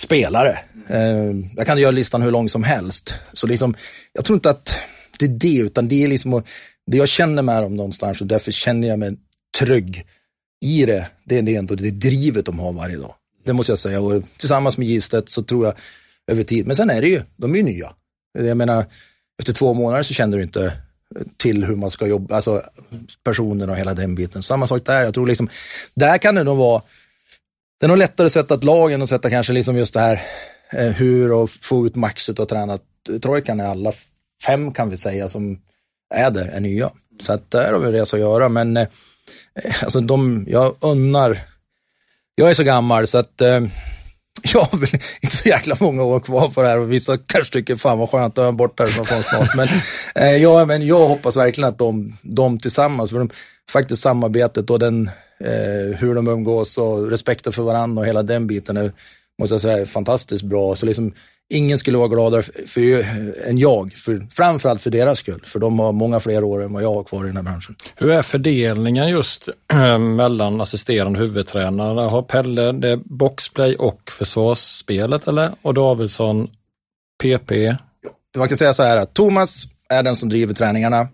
Speaker 3: spelare. Eh, jag kan göra listan hur lång som helst. Så liksom, jag tror inte att det är det, utan det är liksom, det jag känner med dem någonstans och därför känner jag mig trygg i det. Det är det ändå det drivet de har varje dag. Det måste jag säga. Och tillsammans med Gistet så tror jag över tid. Men sen är det ju, de är ju nya. Jag menar, efter två månader så känner du inte till hur man ska jobba, alltså personen och hela den biten. Samma sak där, jag tror liksom, där kan det nog vara, det är nog lättare att sätta ett lag än att sätta kanske liksom just det här eh, hur och få ut maxet och träna. Trojkan är alla fem kan vi säga som är där, är nya. Så att där har vi resa att göra, men eh, alltså de, jag unnar, jag är så gammal så att eh, jag har väl inte så jäkla många år kvar på det här och vissa kanske tycker fan vad skönt att jag är borta härifrån snart. Men, eh, ja, men jag hoppas verkligen att de, de tillsammans, för de, faktiskt samarbetet och den, eh, hur de umgås och respekten för varandra och hela den biten är, måste jag säga, fantastiskt bra. Så liksom, ingen skulle vara gladare för, för, än jag, för, framförallt för deras skull. För de har många fler år än vad jag har kvar i den här branschen.
Speaker 2: Hur är fördelningen just äh, mellan assisterande huvudtränare? Har Pelle det boxplay och försvarsspelet eller? Och Davidsson PP?
Speaker 3: Man kan säga så här att Thomas är den som driver träningarna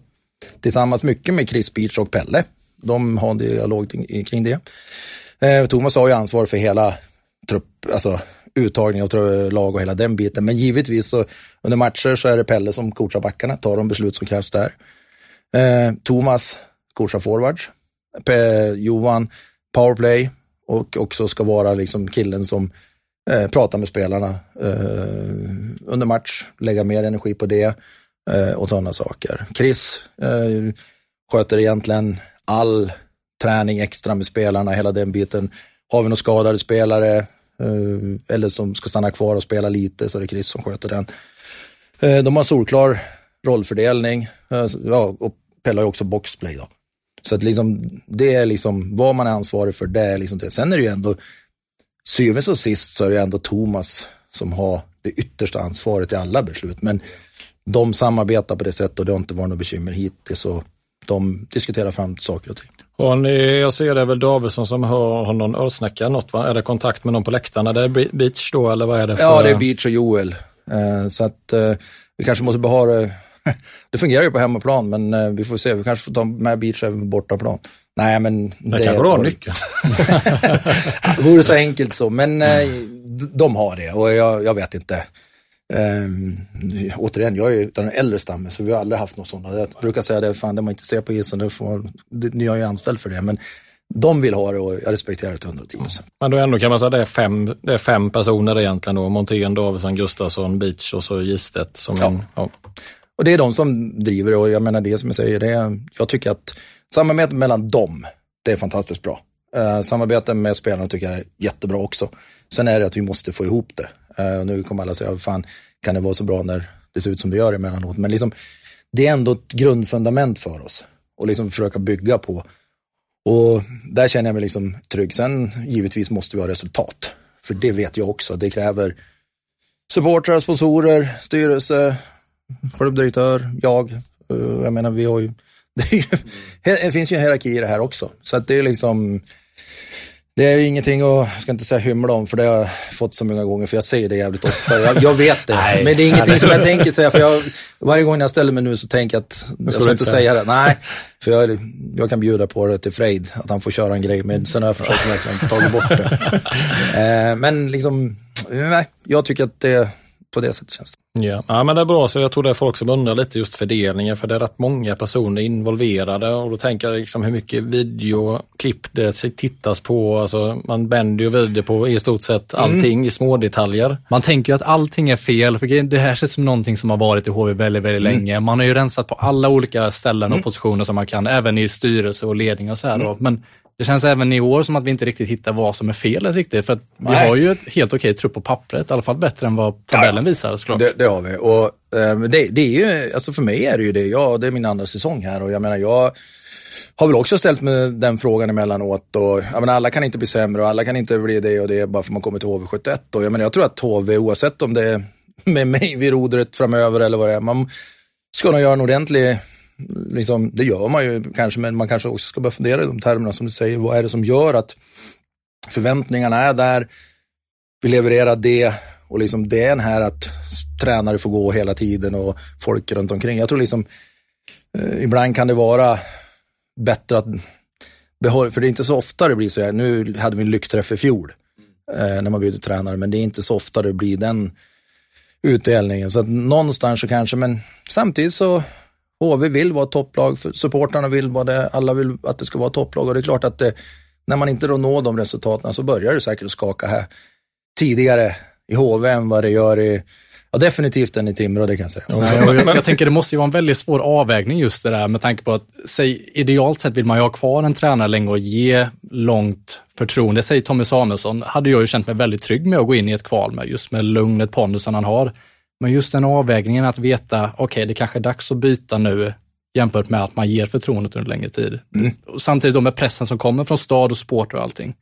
Speaker 3: tillsammans mycket med Chris Beach och Pelle. De har en dialog kring det. Eh, Thomas har ju ansvar för hela trupp, alltså uttagning av lag och hela den biten. Men givetvis så under matcher så är det Pelle som coachar backarna, tar de beslut som krävs där. Eh, Thomas coachar forwards. P Johan powerplay och också ska vara liksom killen som eh, pratar med spelarna eh, under match, lägga mer energi på det eh, och sådana saker. Chris eh, sköter egentligen all träning extra med spelarna, hela den biten. Har vi några skadade spelare, Eh, eller som ska stanna kvar och spela lite så är det Chris som sköter den. Eh, de har solklar rollfördelning eh, ja, och Pelle har också boxplay. Då. Så att liksom, det är liksom vad man är ansvarig för, det är liksom det. Sen är det ju ändå, syvende och sist så är det ändå Thomas som har det yttersta ansvaret i alla beslut. Men de samarbetar på det sättet och det har inte varit något bekymmer hittills. Och de diskuterar fram saker och ting.
Speaker 2: Och ni, jag ser det är väl Davidsson som har någon ölsnäcka, något va? Är det kontakt med någon på läktaren? Är det Beach då eller vad är det? För...
Speaker 3: Ja, det är Beach och Joel. Eh, så att eh, vi kanske måste behålla det. Det fungerar ju på hemmaplan, men eh, vi får se. Vi kanske får ta med Beach även på bortaplan. Nej, men...
Speaker 2: Det, det kanske har nyckeln.
Speaker 3: det vore så enkelt så, men de har det och jag, jag vet inte. Um, återigen, jag är ju den äldre stammen så vi har aldrig haft något sånt. Jag brukar säga det, fan det man inte ser på isen, det får, det, ni har ju anställd för det. Men de vill ha det och jag respekterar det till 110 procent.
Speaker 2: Men då ändå kan man säga att det är fem, det är fem personer egentligen då. Montén, Davidsson, Gustafsson, Beach och så Gistet. Som
Speaker 3: ja.
Speaker 2: En, ja.
Speaker 3: Och det är de som driver det och jag menar det som jag säger, det är, jag tycker att samarbetet mellan dem, det är fantastiskt bra. Uh, samarbetet med spelarna tycker jag är jättebra också. Sen är det att vi måste få ihop det. Uh, nu kommer alla säga, fan, kan det vara så bra när det ser ut som det gör emellanåt? Men liksom, det är ändå ett grundfundament för oss och liksom försöka bygga på. Och där känner jag mig liksom trygg. Sen givetvis måste vi ha resultat. För det vet jag också. Det kräver supportrar, sponsorer, styrelse, klubbdirektör, jag. Eh, jag menar, vi har ju, det, ju, det finns ju en hierarki i det här också. Så att det är liksom, det är ingenting att, jag ska inte säga hymla om, för det har jag fått så många gånger, för jag säger det jävligt ofta. Jag, jag vet det, Nej. men det är ingenting som jag tänker säga, för jag, varje gång jag ställer mig nu så tänker jag att jag ska inte säga det. Nej, för jag, jag kan bjuda på det till Frejd, att han får köra en grej, men sen har jag försökt verkligen ta bort det. Eh, men liksom, jag tycker att det på det sättet känns
Speaker 2: det. Ja. ja, men det är bra. Så jag tror det är folk som undrar lite just fördelningen, för det är rätt många personer involverade och då tänker jag liksom hur mycket videoklipp det tittas på. Alltså, man bänder ju video på i stort sett mm. allting mm. i små detaljer.
Speaker 1: Man tänker ju att allting är fel, för det här känns som någonting som har varit i HV väldigt, väldigt mm. länge. Man har ju rensat på alla olika ställen och mm. positioner som man kan, även i styrelse och ledning och så här. Mm. Men det känns även i år som att vi inte riktigt hittar vad som är fel riktigt. För att vi har ju ett helt okej trupp på pappret, i alla fall bättre än vad tabellen ja, visar såklart.
Speaker 3: Det, det har vi och eh, det, det, är ju, alltså för mig är det ju det, ja, det är min andra säsong här och jag menar jag har väl också ställt mig den frågan emellanåt och jag menar, alla kan inte bli sämre och alla kan inte bli det och det bara för man kommer till HV71 och jag menar jag tror att HV oavsett om det är med mig vid rodret framöver eller vad det är, man ska nog göra en ordentlig liksom, det gör man ju kanske, men man kanske också ska börja fundera i de termerna som du säger. Vad är det som gör att förväntningarna är där, vi levererar det och liksom det är den här att tränare får gå hela tiden och folk runt omkring. Jag tror liksom, eh, ibland kan det vara bättre att behålla, för det är inte så ofta det blir så här, nu hade vi en lyckträff i fjol eh, när man byter tränare, men det är inte så ofta det blir den utdelningen. Så att någonstans så kanske, men samtidigt så HV vill vara topplag, supportrarna vill vara det, alla vill att det ska vara topplag och det är klart att det, när man inte då når de resultaten så börjar det säkert att skaka här tidigare i HV än vad det gör i Ja, definitivt än i Timrå, det kan jag säga.
Speaker 1: Ja, jag, jag, tänker det måste ju vara en väldigt svår avvägning just det där med tanke på att, säg, idealt sett vill man ju ha kvar en tränare länge och ge långt förtroende. Säg Tommy Samuelsson, hade jag ju känt mig väldigt trygg med att gå in i ett kval med, just med lugnet, pondusen han har. Men just den avvägningen att veta, okej, okay, det kanske är dags att byta nu jämfört med att man ger förtroendet under längre tid. Mm. Samtidigt då med pressen som kommer från stad och sport och allting.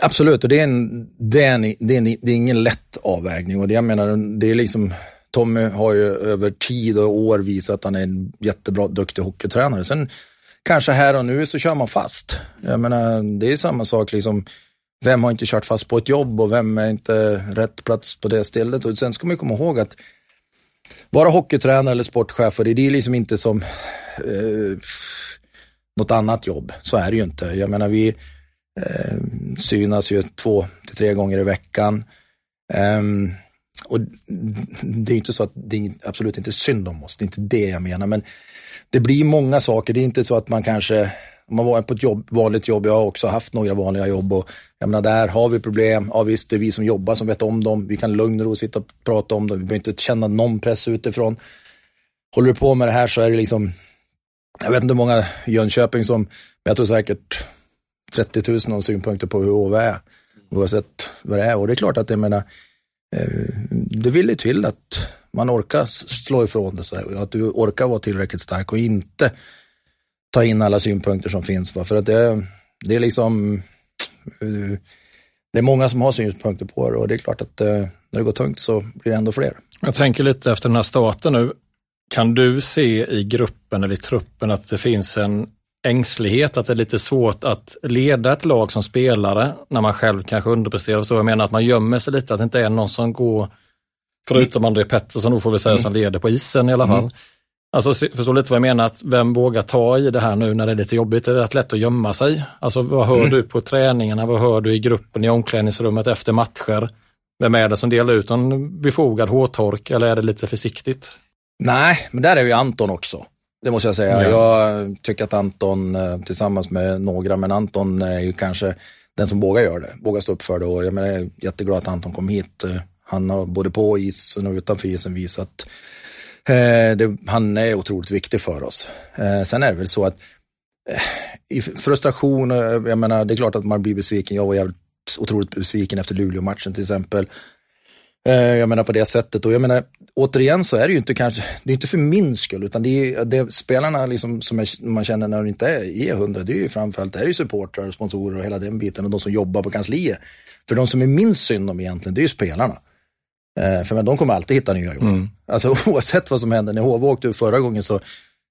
Speaker 3: Absolut, och det är, en, det, är en, det, är en, det är ingen lätt avvägning. Och det jag menar, det är liksom, Tommy har ju över tid och år visat att han är en jättebra, duktig hockeytränare. Sen kanske här och nu så kör man fast. Jag menar, det är samma sak liksom vem har inte kört fast på ett jobb och vem är inte rätt plats på det stället. Och sen ska man komma ihåg att vara hockeytränare eller sportchef, det är liksom inte som eh, något annat jobb. Så är det ju inte. Jag menar, vi eh, synas ju två till tre gånger i veckan. Eh, och det är inte så att det är absolut inte synd om oss, det är inte det jag menar, men det blir många saker. Det är inte så att man kanske om man var på ett jobb, vanligt jobb, jag har också haft några vanliga jobb och jag menar där har vi problem. Ja visst, det är vi som jobbar som vet om dem. Vi kan lugn och ro sitta och prata om dem. Vi behöver inte känna någon press utifrån. Håller du på med det här så är det liksom, jag vet inte hur många i Jönköping som, men jag tror säkert 30 000 har synpunkter på hur HV är. Oavsett vad det är. Och det är klart att jag menar, eh, det vill ju till att man orkar slå ifrån det. Så att du orkar vara tillräckligt stark och inte ta in alla synpunkter som finns. Va? För att det, det är liksom, det är många som har synpunkter på det och det är klart att eh, när det går tungt så blir det ändå fler.
Speaker 2: Jag tänker lite efter den här starten nu. Kan du se i gruppen eller i truppen att det finns en ängslighet, att det är lite svårt att leda ett lag som spelare när man själv kanske underpresterar. Förstår jag menar? Att man gömmer sig lite, att det inte är någon som går, förutom André Pettersson, får vi säga, mm. som leder på isen i alla fall. Mm. Alltså förstår lite vad jag menar, att vem vågar ta i det här nu när det är lite jobbigt? Det är rätt lätt att gömma sig. Alltså vad hör mm. du på träningarna? Vad hör du i gruppen i omklädningsrummet efter matcher? Vem är det som delar ut en befogad hårtork eller är det lite försiktigt?
Speaker 3: Nej, men där är ju Anton också. Det måste jag säga. Ja. Jag tycker att Anton eh, tillsammans med några, men Anton är ju kanske den som vågar göra det, vågar stå upp för det och jag, menar, jag är jätteglad att Anton kom hit. Eh, han har både på isen och utanför isen visat Eh, det, han är otroligt viktig för oss. Eh, sen är det väl så att eh, i frustration, eh, jag menar det är klart att man blir besviken. Jag var jävligt otroligt besviken efter Luleå-matchen till exempel. Eh, jag menar på det sättet och jag menar återigen så är det ju inte kanske, det är inte för min skull utan det är det spelarna liksom som man känner när de inte är i hundra, det är ju framförallt det är ju supportrar, sponsorer och hela den biten och de som jobbar på kansliet. För de som är minst synd om egentligen, det är ju spelarna. Eh, för men de kommer alltid hitta nya jobb. Mm. Alltså oavsett vad som händer. När HV åkte ur förra gången så,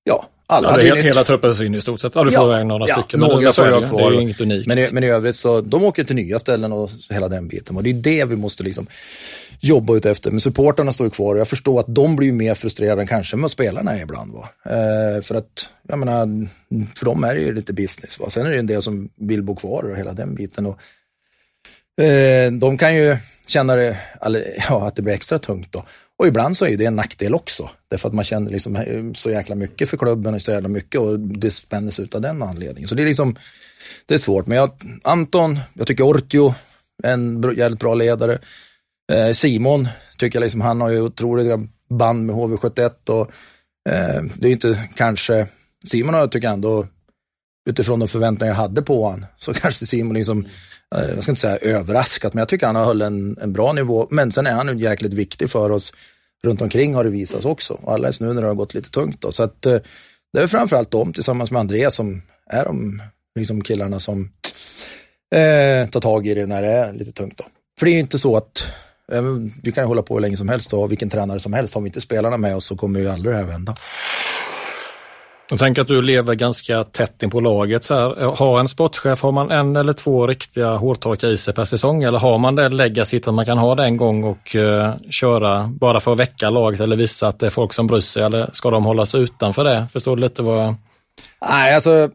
Speaker 3: ja, alla
Speaker 2: ja, hade hela, hela truppen in i stort sett. Ja, du får ja, några ja, stycken.
Speaker 3: Några får jag
Speaker 2: kvar. Det är inget unikt.
Speaker 3: Men i, men i övrigt så, de åker till nya ställen och hela den biten. Och det är det vi måste liksom jobba ut efter. Men supporterna står ju kvar och jag förstår att de blir mer frustrerade än kanske med spelarna är ibland. Va? Eh, för att, jag menar, för dem är det ju lite business. Va? Sen är det ju en del som vill bo kvar och hela den biten. Och, eh, de kan ju Känna det, ja, att det blir extra tungt då. Och ibland så är det en nackdel också. Därför att man känner liksom eh, så jäkla mycket för klubben och så jävla mycket och det spänner sig ut av den anledningen. Så det är liksom, det är svårt. Men jag, Anton, jag tycker Ortio, en jävligt bra ledare. Eh, Simon, tycker jag liksom, han har ju otroliga band med HV71 och eh, det är inte kanske, Simon har jag tycker ändå, utifrån de förväntningar jag hade på honom, så kanske Simon liksom, Eh, jag ska inte säga överraskat, men jag tycker han har höll en, en bra nivå. Men sen är han ju jäkligt viktig för oss runt omkring har det visats också. Alldeles nu när det har gått lite tungt. Då. Så att, eh, det är framförallt de tillsammans med Andreas som är de liksom killarna som eh, tar tag i det när det är lite tungt. Då. För det är ju inte så att eh, vi kan ju hålla på hur länge som helst och vilken tränare som helst. Har vi inte spelarna med oss så kommer ju aldrig det här vända.
Speaker 2: Jag tänker att du lever ganska tätt in på laget. Så här. Har en sportchef, har man en eller två riktiga hårtorkar i sig per säsong eller har man det legacyt att man kan ha det en gång och uh, köra bara för att väcka laget eller visa att det är folk som bryr sig eller ska de hållas utanför det? Förstår du lite vad
Speaker 3: Nej, alltså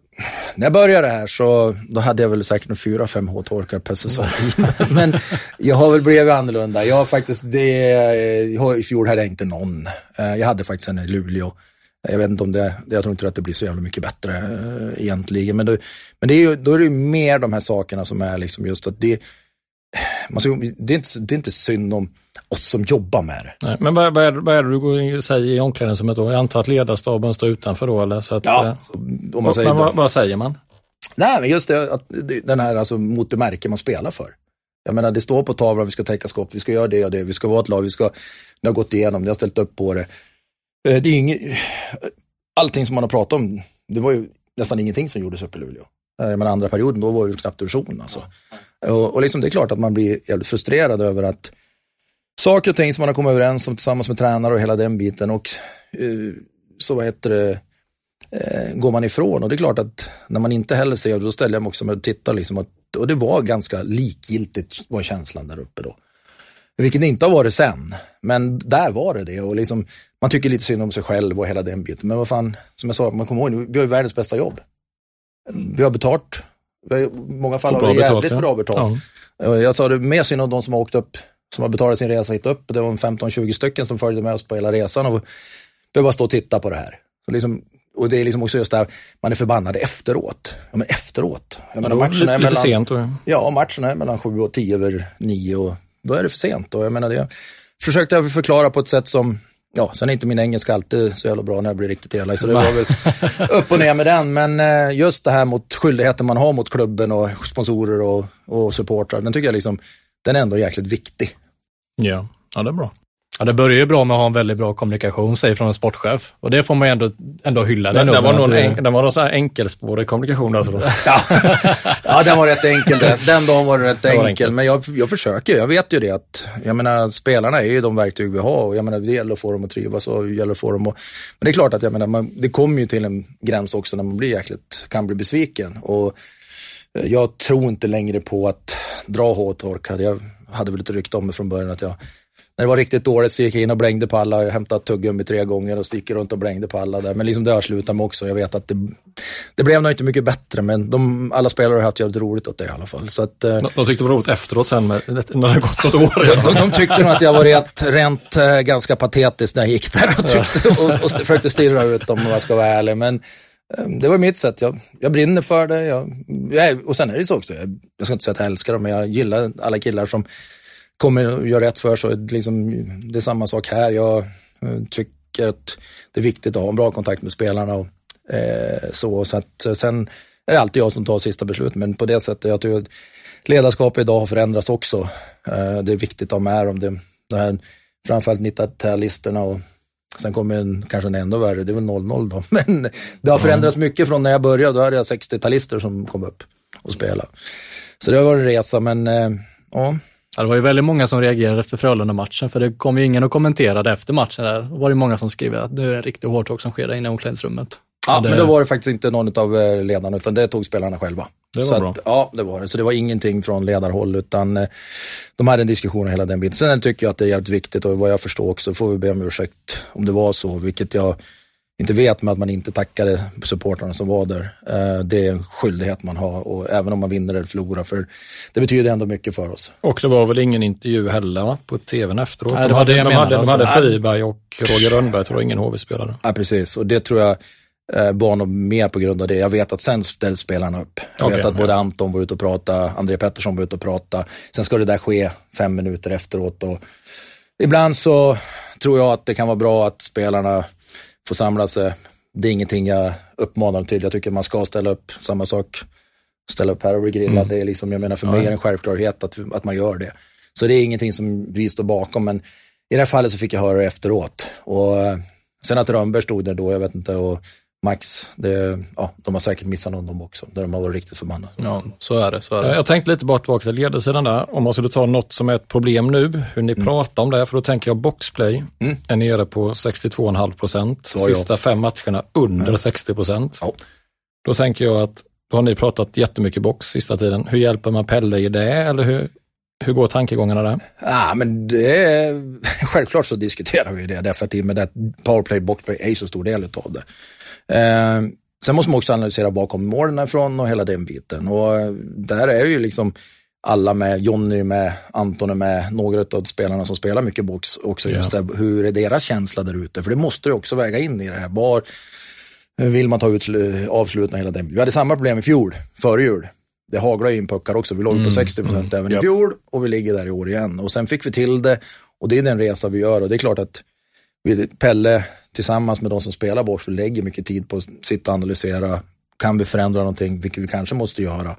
Speaker 3: när jag började här så då hade jag väl säkert fyra, fem hårtorkar per säsong. Men jag har väl blivit annorlunda. Jag har faktiskt, det, i fjol hade jag inte någon. Eh, jag hade faktiskt en i Luleå. Jag vet inte om det, jag tror inte att det blir så jävla mycket bättre äh, egentligen. Men, då, men det är ju, då är det ju mer de här sakerna som är liksom just att det, man ska, det, är inte, det är inte synd om oss som jobbar med det.
Speaker 2: Nej, men vad, vad, är, vad är det du säger i omklädningsrummet då? Jag antar att ledarstaben står utanför då eller? Så att,
Speaker 3: ja,
Speaker 2: eh,
Speaker 3: om man säger
Speaker 2: men vad, vad, säger man?
Speaker 3: Nej, men just det, att den här alltså mot det märke man spelar för. Jag menar, det står på tavlan, vi ska täcka skott, vi ska göra det och det, vi ska vara ett lag, vi ska, ni har gått igenom, ni har ställt upp på det. Eh, det är inget, allting som man har pratat om, det var ju nästan ingenting som gjordes uppe i Luleå. Eh, Men andra perioden, då var det knappt division alltså. Och, och liksom, det är klart att man blir jävligt frustrerad över att saker och ting som man har kommit överens om tillsammans med tränare och hela den biten och eh, så vad heter det, går man ifrån. Och det är klart att när man inte heller ser, då ställer jag mig också med och tittar liksom att, och det var ganska likgiltigt var känslan där uppe då. Vilket det inte har varit sen. Men där var det det. Och liksom, man tycker lite synd om sig själv och hela den biten. Men vad fan, som jag sa, man kommer ihåg, vi har ju världens bästa jobb. Vi har betalt. Vi har, I många fall har vi jävligt betalt, bra betalt. Ja. Jag sa det mer synd om de som har åkt upp, som har betalat sin resa hit upp. Det var 15-20 stycken som följde med oss på hela resan och behöver stå och titta på det här. Så liksom, och det är liksom också just där, man är förbannad efteråt. Ja, men efteråt. Jag menar, matchen är
Speaker 2: mellan, sent.
Speaker 3: Ja, matchen är mellan 7 och 10 över 9 och då är det för sent. Och jag menar, det försökte jag förklara på ett sätt som, ja, sen är inte min engelska alltid så jävla bra när jag blir riktigt elak, så det var väl upp och ner med den. Men eh, just det här mot skyldigheten man har mot klubben och sponsorer och, och supportrar, den tycker jag liksom, den är ändå jäkligt viktig.
Speaker 2: Ja, ja det är bra.
Speaker 1: Ja, det börjar ju bra med att ha en väldigt bra kommunikation, säger från en sportchef. Och det får man ju ändå, ändå hylla.
Speaker 2: Den, den, var någon en, den var någon sån här enkelspårig kommunikation alltså.
Speaker 3: ja. ja, den var rätt enkel. Den, den dagen var rätt enkel. Var enkel. Men jag, jag försöker, jag vet ju det att, jag menar, spelarna är ju de verktyg vi har och jag menar, det gäller att få dem att trivas och det gäller att få dem att, men det är klart att jag menar, man, det kommer ju till en gräns också när man blir jäkligt, kan bli besviken. Och jag tror inte längre på att dra hårtork. Jag hade väl ett rykte om mig från början att jag när det var riktigt dåligt så gick jag in och blängde på alla. Jag hämtade tuggummi tre gånger och sticker runt och blängde på alla där. Men liksom det har slutat med också. Jag vet att det, det blev nog inte mycket bättre, men de, alla spelare har haft jävligt roligt åt det i alla fall. Så att,
Speaker 2: de, de tyckte det var roligt efteråt sen när det gått något år.
Speaker 3: de, de, de tyckte nog att jag var rent, rent äh, ganska patetisk när jag gick där och, tyckte, och, och försökte stirra ut dem om jag ska vara ärlig. Men äh, det var mitt sätt. Jag, jag brinner för det. Jag, jag, och sen är det så också, jag, jag ska inte säga att jag älskar dem, men jag gillar alla killar som kommer att göra rätt för sig. Liksom, det är samma sak här. Jag eh, tycker att det är viktigt att ha en bra kontakt med spelarna. Och, eh, så, så att, eh, sen är det alltid jag som tar sista beslutet, men på det sättet, jag tror att ledarskapet idag har förändrats också. Eh, det är viktigt att ha med dem. Det, det här, framförallt 90-talisterna och sen kommer en, kanske en ännu värre, det är väl 00 då. Men det har förändrats mycket från när jag började, då hade jag 60-talister som kom upp och spelade. Så det har varit en resa, men eh, ja,
Speaker 1: Ja, det var ju väldigt många som reagerade efter Frölunda-matchen, för det kom ju ingen och kommenterade efter matchen. Där var det många som skrev att nu är det en riktig hårdtalk som sker där inne i omklädningsrummet.
Speaker 3: Ja, det... men då var det faktiskt inte någon av eh, ledarna, utan det tog spelarna själva.
Speaker 2: Det var
Speaker 3: så
Speaker 2: bra.
Speaker 3: Att, ja, det var det. Så det var ingenting från ledarhåll, utan eh, de hade en diskussion hela den biten. Sen tycker jag att det är jävligt viktigt och vad jag förstår också får vi be om ursäkt om det var så, vilket jag inte vet med att man inte tackade supportrarna som var där. Eh, det är en skyldighet man har och även om man vinner eller förlorar för det betyder ändå mycket för oss.
Speaker 2: Och det var väl ingen intervju heller va? på tvn efteråt?
Speaker 1: Nej, det
Speaker 2: de hade,
Speaker 1: det jag
Speaker 2: de hade,
Speaker 1: menade.
Speaker 2: de hade Friberg och Roger Rönnberg, tror jag, ingen HV-spelare.
Speaker 3: Ja, precis. Och det tror jag eh, var nog mer på grund av det. Jag vet att sen ställde spelarna upp. Jag
Speaker 2: Okej,
Speaker 3: vet att
Speaker 2: ja.
Speaker 3: både Anton var ute och pratade, André Pettersson var ute och pratade. Sen ska det där ske fem minuter efteråt. Och ibland så tror jag att det kan vara bra att spelarna får samla sig. Det är ingenting jag uppmanar till. Jag tycker man ska ställa upp. Samma sak, ställa upp här och bli grillad.
Speaker 2: Mm.
Speaker 3: Det är liksom, jag menar för mig är det en självklarhet att, att man gör det. Så det är ingenting som vi står bakom. Men i det här fallet så fick jag höra det efteråt. Och eh, sen att Rönnberg stod där då, jag vet inte. Och Max, det, ja, de har säkert missat någon de också. Där de har varit riktigt förbannade.
Speaker 1: Ja, så är det. Så är det.
Speaker 2: Jag tänkte lite bara tillbaka till ledarsidan där. Om man skulle ta något som är ett problem nu, hur ni pratar om det, för då tänker jag boxplay
Speaker 3: Mm.
Speaker 2: är nere på 62,5 procent. Sista fem matcherna under 60 procent.
Speaker 3: Ja.
Speaker 2: Då tänker jag att då har ni pratat jättemycket box sista tiden. Hur hjälper man Pelle i det? Eller hur, hur går tankegångarna där?
Speaker 3: Ja, men det är, självklart så diskuterar vi det, därför att i och med det att powerplay, boxplay är ju så stor del av det. Eh, sen måste man också analysera var kommer målen ifrån och hela den biten. Och eh, där är ju liksom alla med, Jonny med, Anton är med, några av spelarna som spelar mycket box också. Just det, hur är deras känsla där ute? För det måste du också väga in i det här. Var vill man ta ut slu- avslutna hela den? Vi hade samma problem i fjol, före jul. Det haglade ju in puckar också. Vi låg på 60 procent även i fjol och vi ligger där i år igen. Och sen fick vi till det och det är den resa vi gör och det är klart att Pelle tillsammans med de som spelar vi lägger mycket tid på att sitta och analysera. Kan vi förändra någonting, vilket vi kanske måste göra.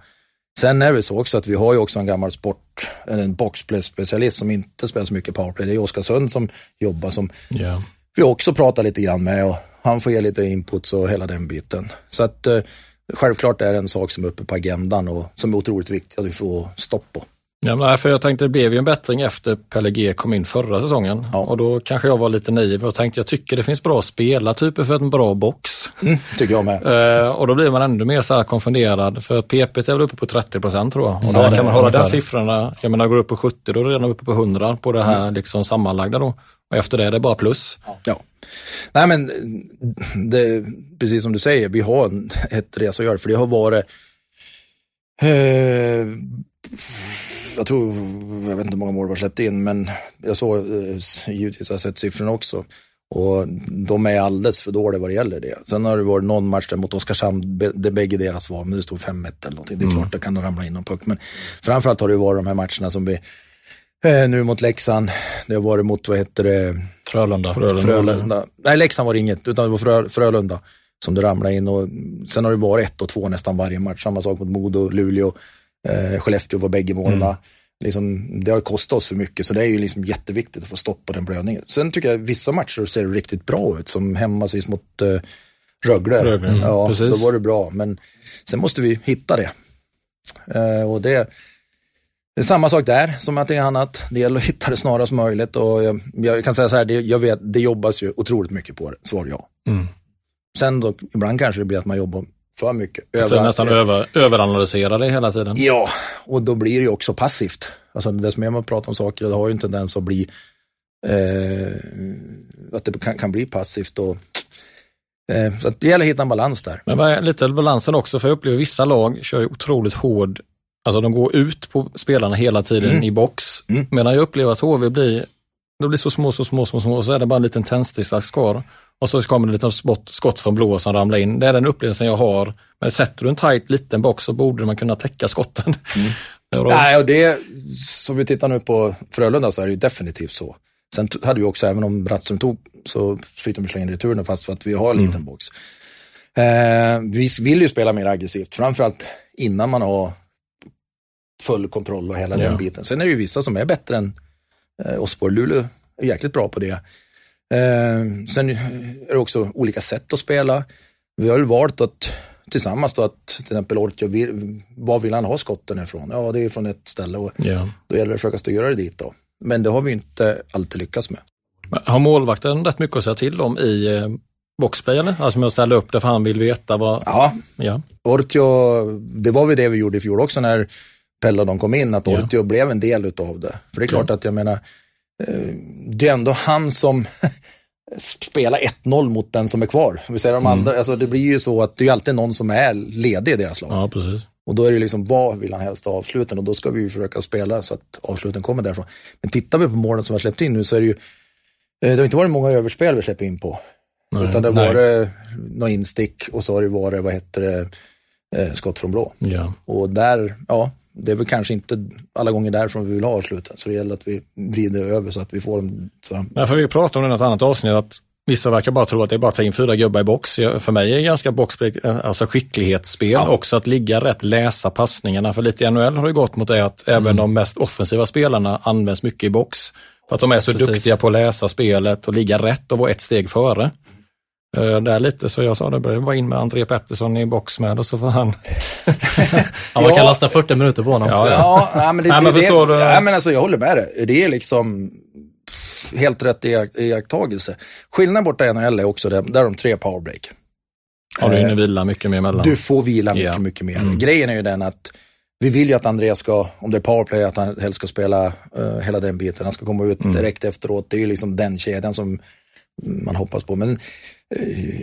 Speaker 3: Sen är det så också att vi har ju också en gammal sport, en boxplay-specialist som inte spelar så mycket powerplay. Det är Oskar Sund som jobbar som
Speaker 2: Ja.
Speaker 3: vi också pratar lite grann med och han får ge lite inputs och hela den biten. Så att eh, självklart är det en sak som är uppe på agendan och som är otroligt viktigt att vi får stopp på.
Speaker 2: Ja, för jag tänkte det blev ju en bättring efter Pelle G kom in förra säsongen.
Speaker 3: Ja.
Speaker 2: Och då kanske jag var lite naiv och tänkte jag tycker det finns bra spelartyper för en bra box.
Speaker 3: Tycker jag med.
Speaker 2: Eh, och då blir man ännu mer så här konfunderad för PP är väl uppe på 30 procent tror jag. Och
Speaker 3: Ja,
Speaker 2: där kan man hålla
Speaker 3: ungefär.
Speaker 2: siffrorna, jag menar går upp på 70 då är det redan uppe på 100 på det här liksom sammanlagda då. Och efter det är det bara plus.
Speaker 3: Ja. Nej men, det, precis som du säger, vi har ett resa att göra för det har varit eh, jag tror, jag vet inte hur många mål vi har släppt in, men jag såg, eh, givetvis har jag sett siffrorna också. Och de är alldeles för dåliga vad det gäller det. Sen har det varit någon match där mot Oskarshamn, det bägge deras var, men det stod 5-1 eller någonting. Det är klart, det kan ramla in någon puck. Men framförallt har det varit de här matcherna som vi, eh, nu mot Leksand, det har varit mot, vad heter det,
Speaker 1: Frölunda.
Speaker 3: Frölunda. Nej, Leksand var det inget, utan det var Frö, Frölunda som det ramlade in. Och sen har det varit ett och två nästan varje match. Samma sak mot Modo, Luleå, eh, Skellefteå var bägge målen. Liksom, det har kostat oss för mycket, så det är ju liksom jätteviktigt att få stopp på den blödningen. Sen tycker jag vissa matcher ser det riktigt bra ut, som hemma sist mot eh, Rögle.
Speaker 2: Rögle, mm,
Speaker 3: ja,
Speaker 2: precis.
Speaker 3: då var det bra, men sen måste vi hitta det. Eh, och det det är samma sak där som allting annat. Det gäller att hitta det snarast möjligt och jag, jag kan säga så här, det, jag vet, det jobbas ju otroligt mycket på det, svar ja.
Speaker 2: Mm.
Speaker 3: Sen då, ibland kanske det blir att man jobbar för mycket.
Speaker 2: Så
Speaker 3: Över-
Speaker 2: nästan över, överanalysera det hela tiden.
Speaker 3: Ja, och då blir det ju också passivt. Alltså det mer man pratar om saker, det har ju en tendens att bli, eh, att det kan, kan bli passivt. Och, eh, så det gäller att hitta en balans där.
Speaker 2: Men vad är lite balansen också? För jag upplever vissa lag kör ju otroligt hård, alltså de går ut på spelarna hela tiden i box.
Speaker 3: Mm.
Speaker 2: Medan jag upplever att HV blir, de blir så små, så små, så små, så är det bara en liten tändsticksask kvar. Och så kommer det lite skott, skott från blå som ramlar in. Det är den upplevelsen jag har. Men sätter du en tight liten box så borde man kunna täcka skotten. Var-
Speaker 3: Nej, och det, som vi tittar nu på Frölunda så är det ju definitivt så. Sen hade vi också, även om Brattström tog, så fick de slänga in returen fast för att vi har en liten box. Eh, vi vill ju spela mer aggressivt, framförallt innan man har full kontroll och hela
Speaker 2: Ja.
Speaker 3: den biten. Sen är det ju vissa som är bättre än eh, Osborg. Luleå är jäkligt bra på det. Eh, sen är det också olika sätt att spela. Vi har ju valt att tillsammans då att till exempel Ortio, var vill han ha skotten ifrån? Ja, det är från ett ställe och
Speaker 2: Ja.
Speaker 3: då gäller det att försöka styra det dit då. Men det har vi inte alltid lyckats med.
Speaker 2: Har målvakten rätt mycket att säga till om i eh, boxplay eller? Alltså med att ställa upp det för han vill veta vad...
Speaker 3: Ja,
Speaker 2: Ja.
Speaker 3: Ortio, det var väl det vi gjorde i fjol också när Pelle och de kom in, att
Speaker 2: Ja.
Speaker 3: Ortio blev en del utav det. För det är klart att jag menar, det är ändå han som, spela 1-0 mot den som är kvar. Vi säger de
Speaker 2: Mm.
Speaker 3: andra, alltså det blir ju så att det är alltid någon som är ledig i deras lag.
Speaker 2: Ja, precis.
Speaker 3: Och då är det liksom, vad vill han helst ha avsluten? Och då ska vi ju försöka spela så att avsluten kommer därifrån. Men tittar vi på målen som vi har släppt in nu så är det ju, eh, det har inte varit många överspel vi släpper in på.
Speaker 2: Nej.
Speaker 3: Utan det har varit några instick och så har det varit, vad heter det, eh, skott från blå.
Speaker 2: Ja.
Speaker 3: Och där, ja, det är väl kanske inte alla gånger därifrån vi vill ha avsluten. Så det gäller att vi vrider över så att vi får dem. Så
Speaker 2: Nej, för vi pratade om det i ett annat avsnitt att vissa verkar bara tro att det är bara att ta in fyra gubbar i box. För mig är det ganska boxspel, alltså skicklighetsspel också, att ligga rätt, läsa passningarna. För lite i NHL har det gått mot det att även de mest offensiva spelarna används mycket i box. För att de är så
Speaker 1: Precis.
Speaker 2: duktiga på att läsa spelet och ligga rätt och vara ett steg före. Uh, där lite, så jag sa det, börjar vara in med André Pettersson i box med och så får han...
Speaker 1: Ja, man kan
Speaker 3: Ja.
Speaker 1: lasta 40 minuter på honom.
Speaker 2: Ja,
Speaker 3: Ja, nej, men det,
Speaker 2: Nej, men
Speaker 3: det,
Speaker 2: du?
Speaker 3: nej, men alltså, jag håller med dig. Det är liksom pff, helt rätt iak- iakttagelse. Skillnaden borta i NHL är också det, där de tre powerbreak.
Speaker 2: Ja, du hinner vila mycket mer emellan.
Speaker 3: Du får vila mycket,
Speaker 2: Ja.
Speaker 3: mycket mer.
Speaker 2: Mm.
Speaker 3: Grejen är ju den att vi vill ju att Andreas ska, om det är powerplay, att han helst ska spela eh, hela den biten. Han ska komma ut
Speaker 2: Mm.
Speaker 3: direkt efteråt. Det är ju liksom den kedjan som man hoppas på. Men eh,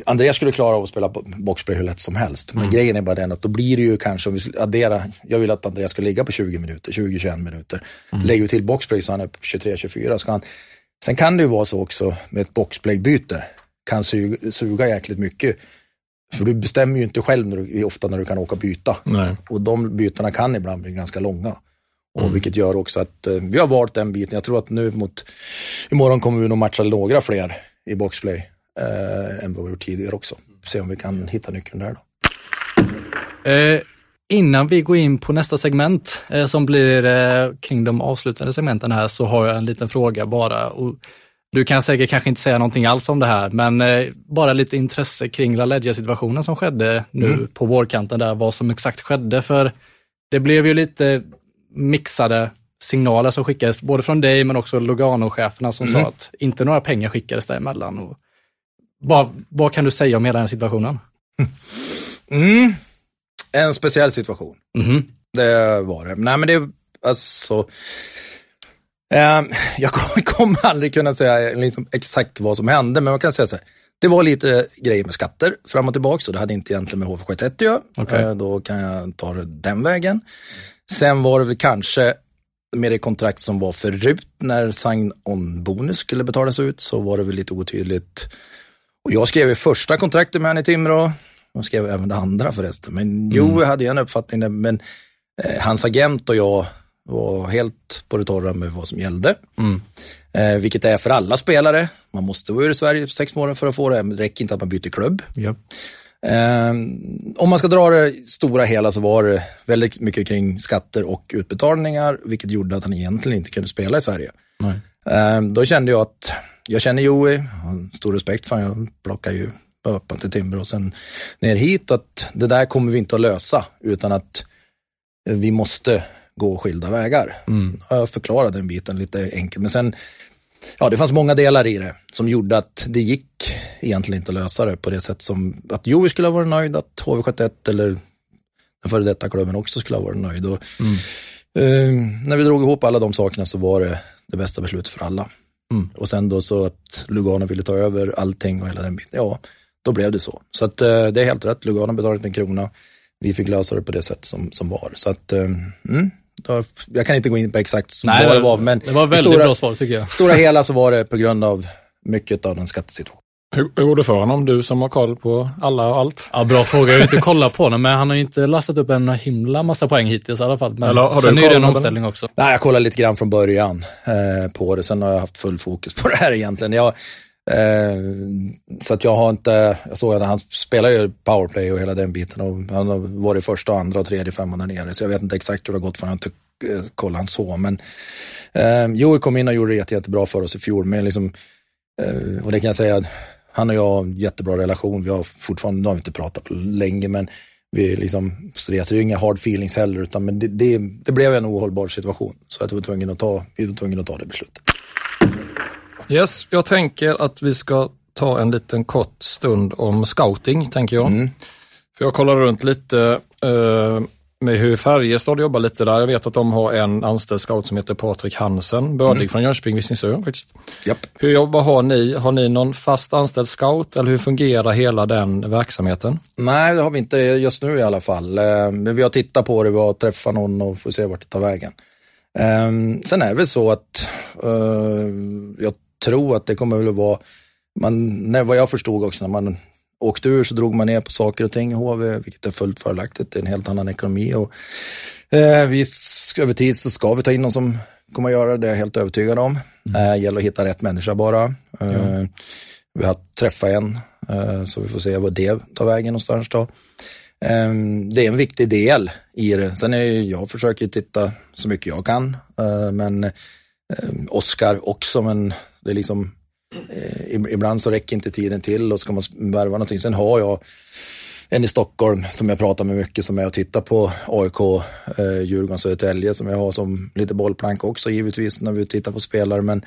Speaker 3: Andreas skulle klara av att spela bo- boxplay hur lätt som helst.
Speaker 2: Mm.
Speaker 3: Men grejen är bara den att då blir det ju kanske, om vi skulle addera, jag vill att Andreas ska ligga på 20 minuter, 20-21 minuter.
Speaker 2: Mm.
Speaker 3: Lägger vi till boxplay så han är på 23-24. Ska han, sen kan det ju vara så också med ett boxplay-byte, kan suga, suga jäkligt mycket. För du bestämmer ju inte själv när du, ofta när du kan åka byta.
Speaker 2: Nej.
Speaker 3: Och de bytena kan ibland bli ganska långa. Och Vilket gör också att eh, vi har valt den biten. Jag tror att nu mot, imorgon kommer vi nog matcha några fler i boxplay eh, än vad vi gjort tidigare också. Se om vi kan hitta nyckeln där då.
Speaker 1: Eh, innan vi går in på nästa segment eh, som blir eh, kring de avslutande segmenten här så har jag en liten fråga bara. Och du kan säkert kanske inte säga någonting alls om det här, men eh, bara lite intresse kring La situationen som skedde nu på vårkanten där, vad som exakt skedde. För det blev ju lite mixade signaler som skickades, både från dig men också Lugano-cheferna som sa att inte några pengar skickades däremellan. Och vad, vad kan du säga om hela den situationen?
Speaker 3: Mm. En speciell situation.
Speaker 1: Mhm.
Speaker 3: Det var det. Nej men det, alltså. ehm, jag kommer- aldrig kunna säga liksom exakt vad som hände, men man kan säga så här. Det var lite grejer med skatter fram och tillbaka, så det hade inte egentligen med HV71 att göra.
Speaker 1: Okej.
Speaker 3: Eh, Då kan jag ta det den vägen. Sen var det väl kanske med det kontrakt som var förut när sign-on-bonus skulle betalas ut så var det väl lite otydligt. Och jag skrev första kontraktet med henne i Timrå. Jag skrev även det andra förresten. Men jo, jag hade ju en uppfattning där, men eh, hans agent och jag var helt på det torra med vad som gällde. Eh, vilket är för alla spelare. Man måste vara i Sverige sex månader för att få det. Men det räcker inte att man byter klubb.
Speaker 1: Ja.
Speaker 3: Eh, om man ska dra det stora hela så var det väldigt mycket kring skatter och utbetalningar, vilket gjorde att han egentligen inte kunde spela i Sverige. Eh, då kände jag att, jag känner Joey, har stor respekt för honom, jag plockar ju öppen till Timber och sen ner hit, att det där kommer vi inte att lösa, utan att vi måste gå skilda vägar. Jag förklarade den biten lite enkelt, men sen, ja det fanns många delar i det som gjorde att det gick egentligen inte att lösa det på det sätt som, att Joey skulle ha varit nöjd, att HV71 eller den före detta klubben också skulle ha varit nöjd. Och, eh, när vi drog ihop alla de sakerna så var det det bästa beslutet för alla. Och sen då så att Lugano ville ta över allting och hela den biten, ja, då blev det så. Så att eh, det är helt rätt, Lugano betalade inte en krona. Vi fick lösa det på det sätt som, som var. Så att, eh, mm, då, jag kan inte gå in på exakt
Speaker 1: Nej,
Speaker 3: vad det var, men
Speaker 1: det var väldigt
Speaker 3: stora,
Speaker 1: bra svar tycker jag.
Speaker 3: stora hela så var det på grund av mycket av den skattesituationen.
Speaker 2: Hur, hur går det för honom, du som har koll på alla och allt?
Speaker 1: Ja, bra fråga. Jag har inte kollat på den, men han har ju inte lastat upp en himla massa poäng hittills i alla fall. Men
Speaker 2: Eller har du
Speaker 1: sen är
Speaker 2: koll
Speaker 1: det en
Speaker 2: den?
Speaker 1: omställning också.
Speaker 3: Nej, jag kollade lite grann från början eh, på det. Sen har jag haft full fokus på det här egentligen. Jag, eh, så att jag har inte, jag såg att han spelar ju powerplay och hela den biten. Och han har varit första, andra och tredje femman där nere. Så jag vet inte exakt hur det har gått för han har inte eh, kollat han så. Men eh, Joey kom in och gjorde det jätte, jättebra för oss i fjol. Men liksom, eh, och det kan jag säga, han och jag har en jättebra relation. Vi har fortfarande, nu har vi inte pratat på länge, men vi liksom, så det är ju inga hard feelings heller, utan men det, det, det blev en ohållbar situation. Så att vi var tvungna att ta, vi var tvungna att ta det beslutet.
Speaker 2: Yes, jag tänker att vi ska ta en liten kort stund om scouting, tänker jag. För jag kollar runt lite eh, med hur Färjestad jobbar lite där. Jag vet att de har en anställd scout som heter Patrik Hansen, bördig mm. från Jönköping, Visingsö faktiskt.
Speaker 3: Yep.
Speaker 2: Hur, vad har ni? Har ni någon fast anställd scout eller hur fungerar hela den verksamheten?
Speaker 3: Nej, det har vi inte just nu i alla fall. Eh, men vi har tittat på det, vi har träffat någon och får se vart det tar vägen. Um, sen är det väl så att uh, jag tror att det kommer väl att vara, man, vad jag förstod också, när man åkte ur så drog man ner på saker och ting i HV, vilket är fullt fördelaktigt. Det är en helt annan ekonomi. Och, eh, vi, över tid så ska vi ta in någon som kommer att göra det, det är jag helt övertygad om. Mm. Eh, gäller att hitta rätt människa bara. Eh, ja. Vi har träffat en, eh, så vi får se vad det tar vägen någonstans då. Eh, det är en viktig del i det. Sen är jag försöker titta så mycket jag kan, eh, men Oskar också, men det är liksom Eh, Eh, ibland så räcker inte tiden till och ska man värva någonting. Sen har jag en i Stockholm som jag pratar med mycket som är och tittar på AIK, eh, Djurgården, Södertälje som jag har som lite bollplank också givetvis när vi tittar på spelare. Men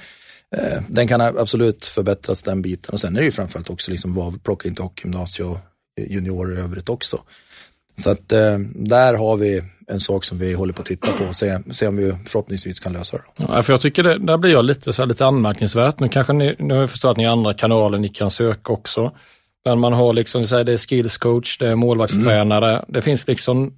Speaker 3: eh, den kan absolut förbättras den biten. Och sen är det ju framförallt också liksom vad plocka till hockeygymnasiet och eh, juniorer i övrigt också. Så att eh, där har vi en sak som vi håller på att titta på och se, se om vi förhoppningsvis kan lösa det.
Speaker 2: Ja, för jag tycker det, där blir jag lite, så här, lite anmärkningsvärt. Nu kanske ni, nu har jag förstått att ni har andra kanaler ni kan söka också. Men man har liksom, det är skills coach, det är målvaktstränare, mm. det finns liksom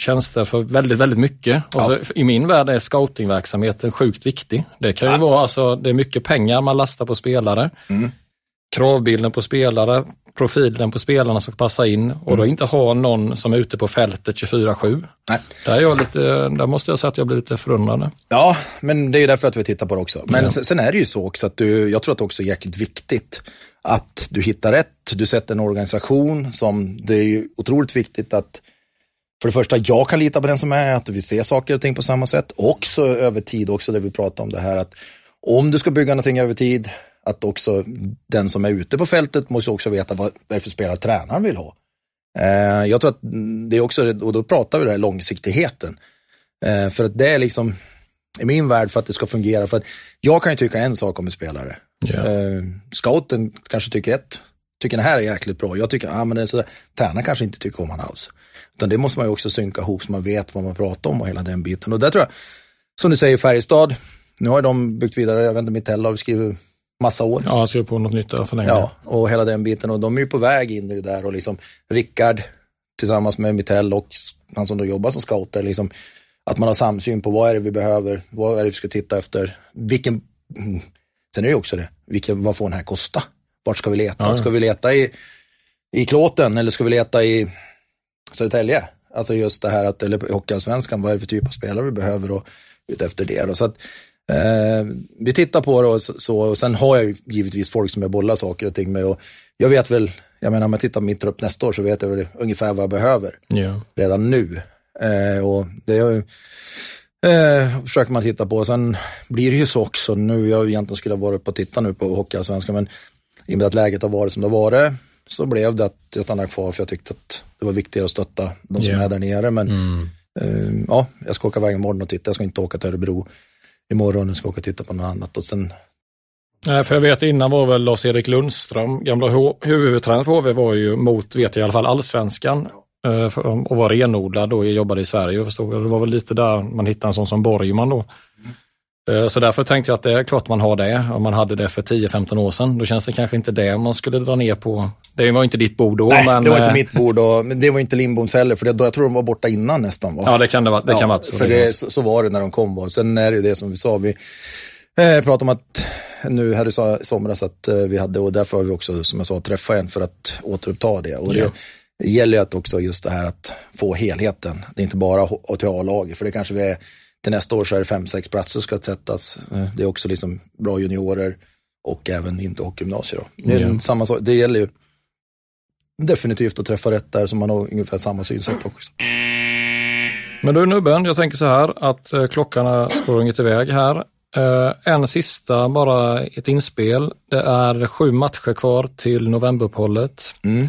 Speaker 2: tjänster för väldigt, väldigt mycket. Ja. I min värld är scoutingverksamheten sjukt viktig. Det kan ju ja. vara, alltså, det är mycket pengar man lastar på spelare. Mm. Kravbilden på spelare, profilen på spelarna ska passa in och mm. då inte ha någon som är ute på fältet 24-7. Där, är jag lite, där måste jag säga att jag blir lite förundrad.
Speaker 3: Ja, men det är därför att vi tittar på det också. Men ja. sen är det ju så också att du, jag tror att det också är jäkligt viktigt att du hittar rätt, du sätter en organisation som, det är ju otroligt viktigt att för det första, jag kan lita på den som är, att vi ser saker och ting på samma sätt. Också över tid, också det vi pratar om det här att om du ska bygga någonting över tid, att också den som är ute på fältet måste också veta vad det är för spelare tränaren vill ha. Eh, jag tror att det är också, och då pratar vi det här långsiktigheten. Eh, för att det är liksom, i min värld för att det ska fungera, för att jag kan ju tycka en sak om en spelare. Yeah. scouten kanske tycker ett, tycker den här är jäkligt bra. Jag tycker, ah, men det är sådär. Tränaren kanske inte tycker om han alls. Utan det måste man ju också synka ihop så man vet vad man pratar om och hela den biten. Och där tror jag, som du säger Färjestad, nu har de byggt vidare, jag vet inte, Mitell har skrivit massa år.
Speaker 2: Ja, han skrev på något nytt för länge.
Speaker 3: Ja, och hela den biten. Och de är ju på väg in i det där och liksom Rickard tillsammans med Mitell och han som då jobbar som scouter, liksom, att man har samsyn på vad är det vi behöver, vad är det vi ska titta efter, vilken, sen är det ju också det, vilken, vad får den här kosta? Vart ska vi leta? Ja. Ska vi leta i, i Klåten eller ska vi leta i Södertälje? Alltså just det här att, eller Hockeyallsvenskan, vad är det för typ av spelare vi behöver och ut efter det. Då. Så att, Eh, vi tittar på det och, så, och sen har jag ju givetvis folk som jag bollar saker och ting med. Och jag vet väl, jag menar om jag tittar på min trupp nästa år så vet jag väl ungefär vad jag behöver yeah. redan nu. Eh, och det är, eh, försöker man titta på. Sen blir det ju så också, nu jag egentligen skulle ha varit uppe och titta nu på Hockeyallsvenskan, men i och med att läget har varit som det har varit så blev det att jag stannade kvar för jag tyckte att det var viktigare att stötta de som yeah. är där nere. Men mm. eh, ja, jag ska åka iväg imorgon och titta, jag ska inte åka till Örebro imorgon och ska åka och titta på något annat. Och sen...
Speaker 2: Nej, för jag vet innan var väl Lars-Erik Lundström, gamla huvudtränare för HV, var ju mot, vet jag i alla fall, allsvenskan eh, och var renodlad och jobbade i Sverige. Förstod. Det var väl lite där man hittade en sån som Borgman då. Mm. Så därför tänkte jag att det är klart man har det. Om man hade det för 10-15 år sedan, då känns det kanske inte det man skulle dra ner på. Det var inte ditt bord då.
Speaker 3: Nej,
Speaker 2: men...
Speaker 3: det var inte eh, mitt bord och det var inte Lindboms heller, för det, jag tror de var borta innan nästan. Va?
Speaker 2: Ja, det kan det, det kan vara
Speaker 3: så. För det, så, så, var det när de kom. Va? Sen är det ju det som vi sa, vi eh, pratade om att nu här i somras att eh, vi hade, och därför har vi också, som jag sa, träffat en för att återuppta det. Och det ja. gäller ju att också just det här att få helheten. Det är inte bara HTA-laget, för det kanske vi är till nästa år så är det fem, sex platser som ska sättas. Eh, det är också liksom bra juniorer och även inte hockeygymnasier. Det, är samma sak. det gäller ju definitivt att träffa rätt där så man har ungefär samma synsätt också.
Speaker 2: Men du Nubben, jag tänker så här att eh, klockan har sprungit iväg här. Eh, en sista, bara ett inspel. Det är sju matcher kvar till novemberuppehållet. Mm.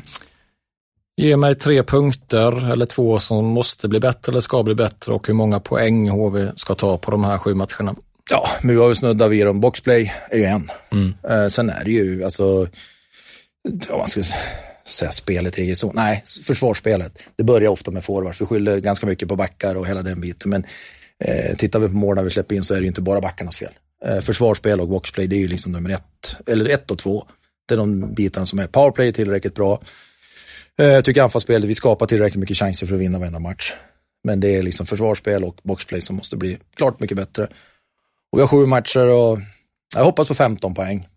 Speaker 2: Ge mig tre punkter eller två som måste bli bättre eller ska bli bättre och hur många poäng HV ska ta på de här sju matcherna.
Speaker 3: Ja, vi har ju snuddat vid dem. Boxplay är ju en. Mm. Eh, sen är det ju, alltså, ja, man ska säga spelet i egen zon. Nej, försvarsspelet. Det börjar ofta med forwards. Vi skyller ganska mycket på backar och hela den biten. Men eh, tittar vi på målen vi släpper in så är det ju inte bara backarnas fel. Eh, försvarsspel och boxplay, det är ju liksom nummer ett. Eller ett och två. Det är de bitarna som är. Powerplay är tillräckligt bra. Eh, jag tycker anfallsspelet, vi skapar tillräckligt mycket chanser för att vinna varenda match. Men det är liksom försvarsspel och boxplay som måste bli klart mycket bättre. Och vi har sju matcher och jag hoppas på 15 poäng.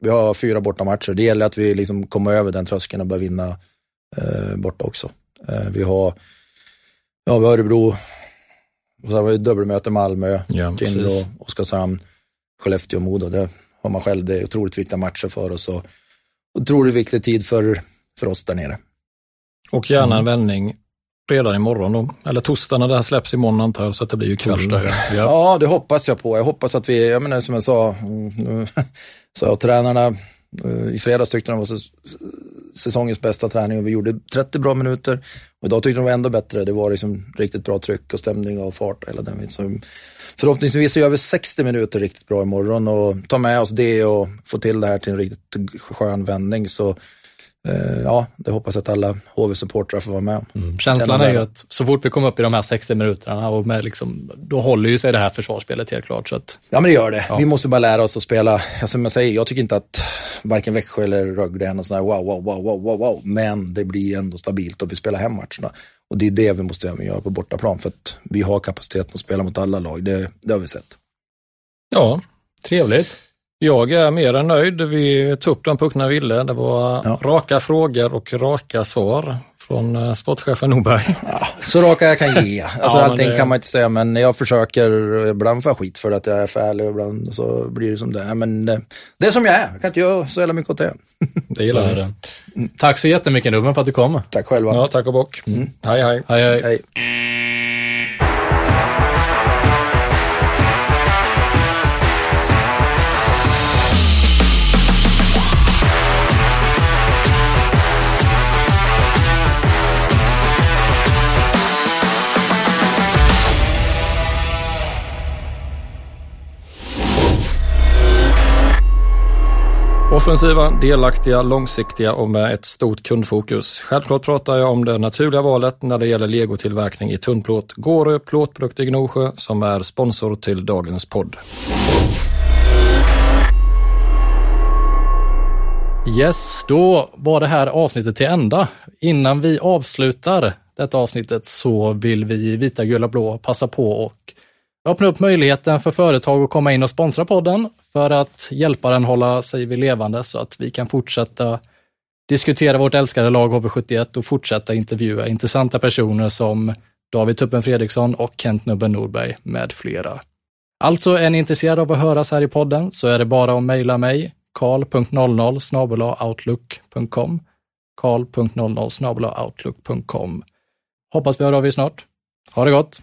Speaker 3: Vi har fyra bortamatcher. Det gäller att vi liksom kommer över den tröskeln och börjar vinna eh, borta också. Eh, vi har ja, vi har Örebro, och så har vi dubbelmöte Malmö, ja, Timrå, Oskarshamn, Skellefteå och Modo. Det har man själv. Det är otroligt viktiga matcher för oss och otroligt viktig tid för, för oss där nere.
Speaker 2: Och gärna en vändning redan imorgon då. Eller torsdag när det här släpps imorgon antar jag, så att det blir ju kväll.
Speaker 3: Torsdag, ja. ja, det hoppas jag på. Jag hoppas att vi, jag menar som jag sa, sa jag tränarna eh, i fredags tyckte de var säsongens bästa träning och vi gjorde 30 bra minuter. Och idag tyckte de var ändå bättre. Det var liksom riktigt bra tryck och stämning och fart hela den så Förhoppningsvis så gör vi 60 minuter riktigt bra imorgon och tar med oss det och får till det här till en riktigt skön vändning. Så ja, det hoppas att alla HV-supportrar får vara med om.
Speaker 1: Mm. Känslan är ju att så fort vi kommer upp i de här 60 minuterna, och med liksom, då håller ju sig det här försvarsspelet helt klart. Så att,
Speaker 3: ja, men det gör det. Ja. Vi måste bara lära oss att spela. Alltså, jag, säger, jag tycker inte att varken Växjö eller Rögle är någon sån här wow, wow, wow, wow, wow, wow, men det blir ändå stabilt och vi spelar hemmatcherna. Och det är det vi måste göra på bortaplan, för att vi har kapaciteten att spela mot alla lag. Det, det har vi sett.
Speaker 2: Ja, trevligt. Jag är mer än nöjd. Vi tog upp de puckarna vi ville. Det var ja. raka frågor och raka svar från eh, sportchefen Norberg.
Speaker 3: Ja, så raka jag kan ge. Alltså, ja, allting det... kan man inte säga, men jag försöker. Ibland får jag skit för att jag är för ärlig, ibland så blir det som det är. Men det, det är som jag är. Jag kan inte göra så jävla mycket åt det.
Speaker 2: Det gillar jag.
Speaker 1: Mm. Tack så jättemycket Ruben för att du kom.
Speaker 3: Tack själva.
Speaker 2: Ja, tack och bock. Mm. Hej, hej.
Speaker 1: hej, hej.
Speaker 3: hej.
Speaker 2: Offensiva, delaktiga, långsiktiga och med ett stort kundfokus. Självklart pratar jag om det naturliga valet när det gäller legotillverkning i tunnplåt. Gårö Plåtprodukter i Gnosjö som är sponsor till dagens podd.
Speaker 1: Yes, då var det här avsnittet till ända. Innan vi avslutar detta avsnittet så vill vi i Vita, Gula, Blå passa på och öppna upp möjligheten för företag att komma in och sponsra podden för att hjälpa den hålla sig vid levande så att vi kan fortsätta diskutera vårt älskade lag HV71 och fortsätta intervjua intressanta personer som David Tuppen Fredriksson och Kent Nubben Norberg med flera. Alltså är ni intresserade av att höras här i podden så är det bara att mejla mig karl.00 outlook.com karl.00 outlook.com Hoppas vi hör av er snart. Ha det gott!